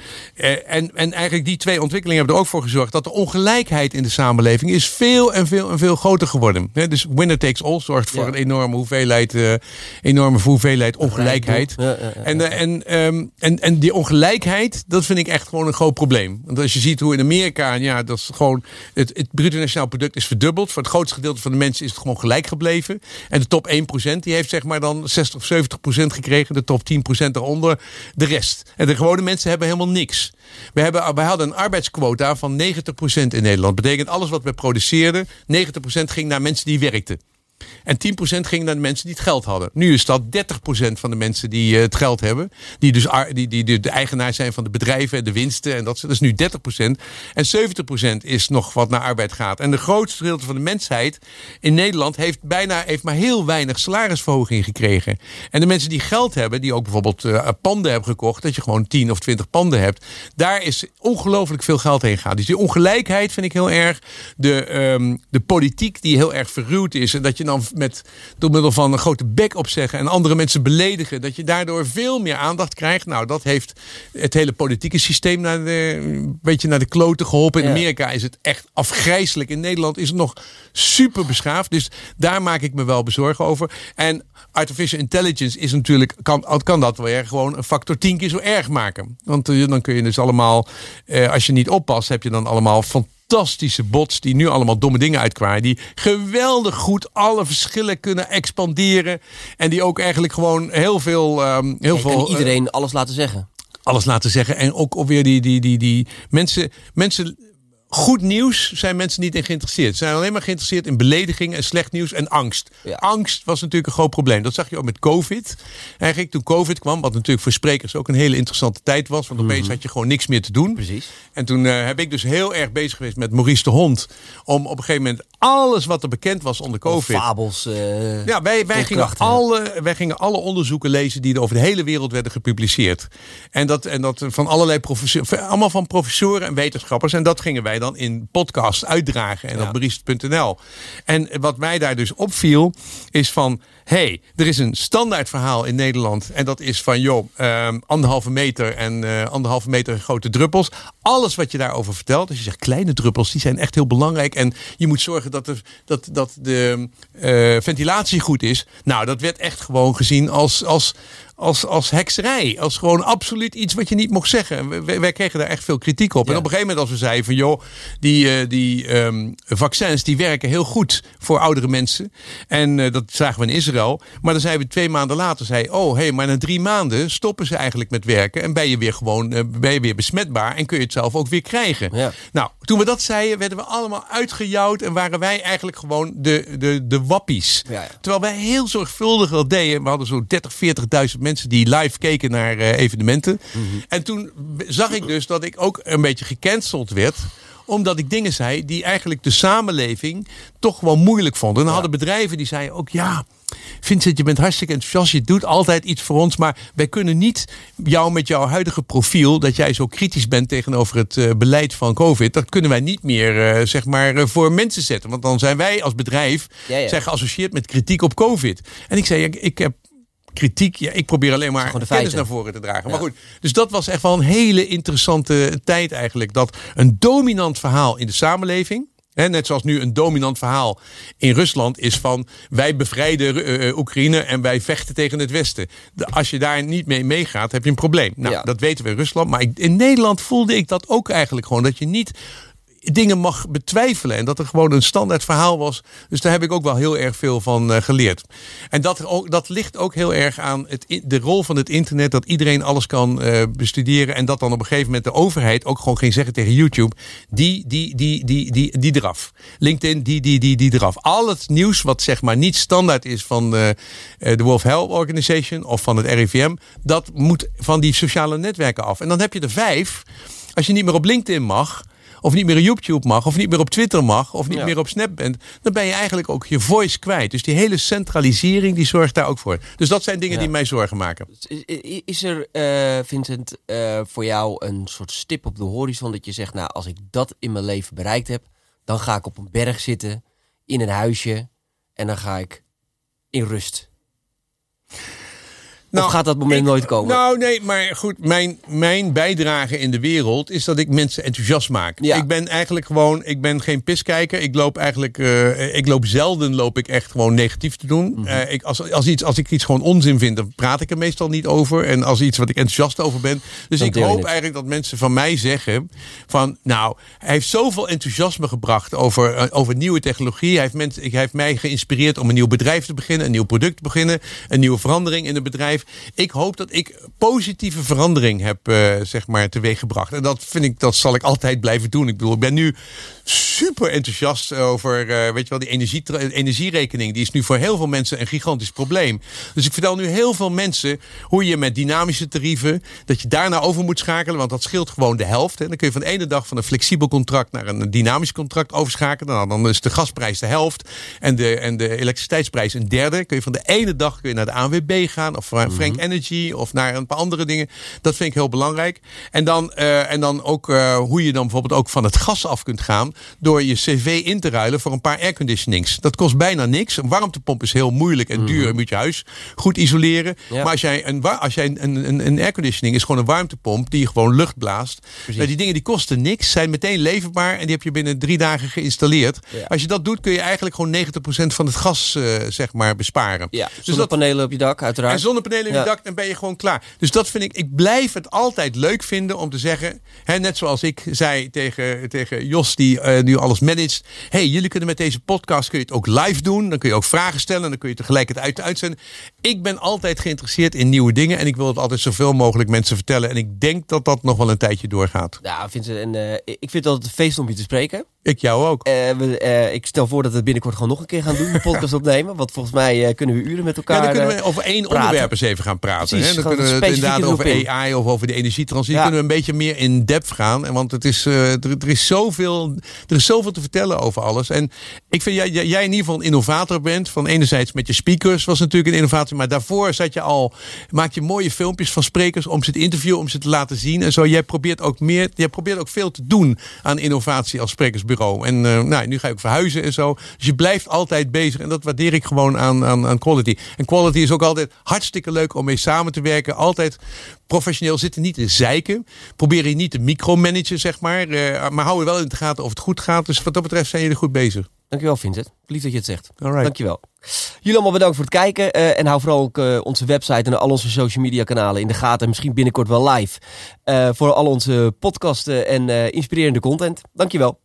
En, en eigenlijk die twee ontwikkelingen hebben er ook voor gezorgd dat de ongelijkheid in de samenleving is veel en veel en veel groter geworden. Hè? Dus winner takes all zorgt voor Ja. een enorme hoeveelheid, enorme hoeveelheid ongelijkheid. Ja, ja. En, en, ehm, en, en die ongelijkheid, dat vind ik echt gewoon een groot probleem. Want als je ziet hoe in Amerika, ja, dat is gewoon. Het, het bruto nationaal product is verdubbeld. Voor het grootste gedeelte van de mensen is het gewoon gelijk gebleven. En de top 1%, die heeft zeg maar dan 60 of 70% gekregen. De top 10% daaronder, de rest. En de gewone mensen hebben helemaal niks. We, hebben, we hadden een arbeidsquota van 90% in Nederland. Betekent alles wat we produceerden, 90% ging naar mensen die werkten. En 10% ging naar de mensen die het geld hadden. Nu is dat 30% van de mensen die eh, het geld hebben. Die dus die, die, de eigenaar zijn van de bedrijven en de winsten. En dat is nu 30%. En 70% is nog wat naar arbeid gaat. En de grootste gedeelte van de mensheid in Nederland heeft bijna heeft maar heel weinig salarisverhoging gekregen. En de mensen die geld hebben, die ook bijvoorbeeld eh, panden hebben gekocht. Dat je gewoon 10 of 20 panden hebt. Daar is ongelooflijk veel geld heen gegaan. Dus die ongelijkheid vind ik heel erg. De, ehm, de politiek die heel erg verruwd is. En dat je dan met, door middel van een grote bek opzeggen en andere mensen beledigen. Dat je daardoor veel meer aandacht krijgt. Nou, dat heeft het hele politieke systeem naar de, een beetje naar de kloten geholpen. In Ja. Amerika is het echt afgrijzelijk. In Nederland is het nog super beschaafd. Dus daar maak ik me wel bezorgen over. En artificial intelligence is natuurlijk, kan, kan dat weer gewoon een factor tien keer zo erg maken. Want eh, dan kun je dus allemaal, eh, als je niet oppast, heb je dan allemaal fantastische bots die nu allemaal domme dingen uitkwaaien. Die geweldig goed alle verschillen kunnen expanderen. En die ook eigenlijk gewoon heel veel... ehm, heel En veel eh, iedereen alles laten zeggen. alles laten zeggen. En ook alweer die, die, die, die mensen, mensen. Goed nieuws zijn mensen niet in geïnteresseerd. Ze zijn alleen maar geïnteresseerd in belediging en slecht nieuws en angst. Ja. Angst was natuurlijk een groot probleem. Dat zag je ook met COVID. Eigenlijk toen COVID kwam, wat natuurlijk voor sprekers ook een hele interessante tijd was. Want opeens had je gewoon niks meer te doen. Mhm. Precies. En toen eh, heb ik dus heel erg bezig geweest met Maurice de Hond. Om op een gegeven moment alles wat er bekend was onder COVID. Fabels. eh, Ja, wij, wij, gingen alle, wij gingen alle onderzoeken lezen die er over de hele wereld werden gepubliceerd. En dat, en dat van allerlei professoren, allemaal van professoren en wetenschappers. En dat gingen wij dan in podcasts uitdragen en Ja. op bericht.nl. En wat mij daar dus opviel, is van, hey, er is een standaard verhaal in Nederland. En dat is van, joh, ehm, anderhalve meter en eh, anderhalve meter grote druppels. Alles wat je daarover vertelt, als je zegt kleine druppels, die zijn echt heel belangrijk. En je moet zorgen dat, er, dat, dat de eh, ventilatie goed is. Nou, dat werd echt gewoon gezien als, als, als, als hekserij. Als gewoon absoluut iets wat je niet mocht zeggen. Wij, wij kregen daar echt veel kritiek op. Ja. En op een gegeven moment als we zeiden van joh, die, eh, die ehm, vaccins die werken heel goed voor oudere mensen. En eh, dat zagen we in Israël. Maar dan zeiden we twee maanden later, zei, oh hé, hey, maar na drie maanden stoppen ze eigenlijk met werken. En ben je weer gewoon, eh, ben je weer besmetbaar en kun je het zelf ook weer krijgen. Ja. Nou, toen we dat zeiden, werden we allemaal uitgejouwd en waren wij eigenlijk gewoon de, de, de wappies. Ja. Terwijl wij heel zorgvuldig dat deden. We hadden zo'n 30, 40.000 mensen die live keken naar eh, evenementen. Mhm. En toen zag ik dus dat ik ook een beetje gecanceld werd omdat ik dingen zei die eigenlijk de samenleving toch gewoon moeilijk vonden. En dan hadden bedrijven die zeiden ook ja. Vincent, je bent hartstikke enthousiast. Je doet altijd iets voor ons. Maar wij kunnen niet jou met jouw huidige profiel. dat jij zo kritisch bent tegenover het eh, beleid van COVID. dat kunnen wij niet meer eh, zeg maar voor mensen zetten. Want dan zijn wij als bedrijf Ja, ja. zijn geassocieerd met kritiek op COVID. En ik zei, ik, ik heb kritiek. Ja, ik probeer alleen maar de kennis feiten. naar voren te dragen. Ja. Maar goed, dus dat was echt wel een hele interessante tijd eigenlijk. Dat een dominant verhaal in de samenleving. net zoals nu een dominant verhaal in Rusland is van wij bevrijden Oekraïne en wij vechten tegen het Westen. als je daar niet mee meegaat, heb je een probleem. Nou, dat weten we in Rusland. Maar in Nederland voelde ik dat ook eigenlijk gewoon. Dat je niet dingen mag betwijfelen. En dat er gewoon een standaard verhaal was. Dus daar heb ik ook wel heel erg veel van uh, geleerd. En dat, ook, dat ligt ook heel erg aan het, de rol van het internet. Dat iedereen alles kan uh, bestuderen. En dat dan op een gegeven moment de overheid ook gewoon ging zeggen tegen YouTube. Die, die, die, die, die, die eraf. LinkedIn, die, die, die, die eraf. Al het nieuws wat zeg maar niet standaard is van uh, de World Health Organization of van het RIVM. Dat moet van die sociale netwerken af. En dan heb je er vijf. Als je niet meer op LinkedIn mag of niet meer op YouTube mag, of niet meer op Twitter mag, of niet meer op Snap bent, dan ben je eigenlijk ook je voice kwijt. Dus die hele centralisering die zorgt daar ook voor. Dus dat zijn dingen die mij zorgen maken. Is er, uh, Vincent, uh, voor jou een soort stip op de horizon dat je zegt, nou, als ik dat in mijn leven bereikt heb, dan ga ik op een berg zitten, in een huisje, en dan ga ik in rust. Nou, of gaat dat moment nooit komen? Nou, nee, maar goed, mijn, mijn bijdrage in de wereld is dat ik mensen enthousiast maak. Ja. Ik ben eigenlijk gewoon, ik ben geen piskijker. Ik loop eigenlijk, uh, ik loop zelden, loop ik echt gewoon negatief te doen. Mm -hmm. uh, ik, als, als, iets, als ik iets gewoon onzin vind, dan praat ik er meestal niet over. En als iets wat ik enthousiast over ben. Dus dat ik hoop eigenlijk dat mensen van mij zeggen van, nou, hij heeft zoveel enthousiasme gebracht over, uh, over nieuwe technologie. Hij heeft, mensen, hij heeft mij geïnspireerd om een nieuw bedrijf te beginnen, een nieuw product te beginnen, een nieuwe verandering in het bedrijf. Ik hoop dat ik positieve verandering heb, uh, zeg maar, teweeggebracht. En dat vind ik, dat zal ik altijd blijven doen. Ik bedoel, ik ben nu super enthousiast over, uh, weet je wel, die energie, energierekening. Die is nu voor heel veel mensen een gigantisch probleem. Dus ik vertel nu heel veel mensen hoe je met dynamische tarieven, dat je daarna over moet schakelen, want dat scheelt gewoon de helft. Hè. Dan kun je van de ene dag van een flexibel contract naar een dynamisch contract overschakelen. Nou, dan is de gasprijs de helft en de, en de elektriciteitsprijs een derde. Kun je van de ene dag kun je naar de ANWB gaan of Frank mhm. Energy of naar een paar andere dingen. Dat vind ik heel belangrijk. En dan, uh, en dan ook uh, hoe je dan bijvoorbeeld ook van het gas af kunt gaan door je cv in te ruilen voor een paar airconditionings. Dat kost bijna niks. Een warmtepomp is heel moeilijk en duur. Je moet je huis goed isoleren. Ja. Maar als jij, een, als jij een, een, een airconditioning is gewoon een warmtepomp die gewoon lucht blaast. Nou, die dingen die kosten niks, zijn meteen leverbaar en die heb je binnen drie dagen geïnstalleerd. Ja. Als je dat doet kun je eigenlijk gewoon 90% van het gas uh, zeg maar besparen. Ja, zonnepanelen dus op je dak uiteraard. En zonnepanelen in je dak, dan ben je gewoon klaar. Dus dat vind ik, ik blijf het altijd leuk vinden om te zeggen, hè, net zoals ik zei tegen, tegen Jos die uh, nu alles managt. hey, jullie kunnen met deze podcast kun je het ook live doen. Dan kun je ook vragen stellen. Dan kun je tegelijkertijd uitzenden. Ik ben altijd geïnteresseerd in nieuwe dingen. En ik wil het altijd zoveel mogelijk mensen vertellen. En ik denk dat dat nog wel een tijdje doorgaat. Ja, vind en, uh, ik vind het altijd feest om je te spreken. Ik jou ook. Uh, we, uh, ik stel voor dat we het binnenkort gewoon nog een keer gaan doen. Een [LAUGHS] podcast opnemen. Want volgens mij uh, kunnen we uren met elkaar. Ja, dan kunnen we over één praten. onderwerp eens even gaan praten. Precies, hè? Dan kunnen we het inderdaad over AI of over de energietransitie. Ja. Kunnen we een beetje meer in depth gaan. En want het is, er, er, is zoveel, er is zoveel te vertellen over alles. En ik vind jij, jij in ieder geval een innovator bent. Van enerzijds met je speakers was natuurlijk een innovatie. Maar daarvoor zat je al, maak je mooie filmpjes van sprekers om ze te interviewen, om ze te laten zien. En zo. Jij probeert ook meer, jij probeert ook veel te doen aan innovatie als sprekersbureau. En uh, nou, nu ga ik verhuizen en zo. Dus je blijft altijd bezig. En dat waardeer ik gewoon aan, aan, aan quality. En quality is ook altijd hartstikke leuk om mee samen te werken. Altijd professioneel zitten, niet te zeiken. Probeer je niet te micromanagen, zeg maar. Uh, maar hou je wel in de gaten of het goed gaat. Dus wat dat betreft zijn jullie goed bezig. Dankjewel Vincent. Lief dat je het zegt. Alright. Dankjewel. Jullie allemaal bedankt voor het kijken. Uh, en hou vooral ook uh, onze website en al onze social media kanalen in de gaten. En misschien binnenkort wel live. Uh, voor al onze podcasten en inspirerende content. Dankjewel.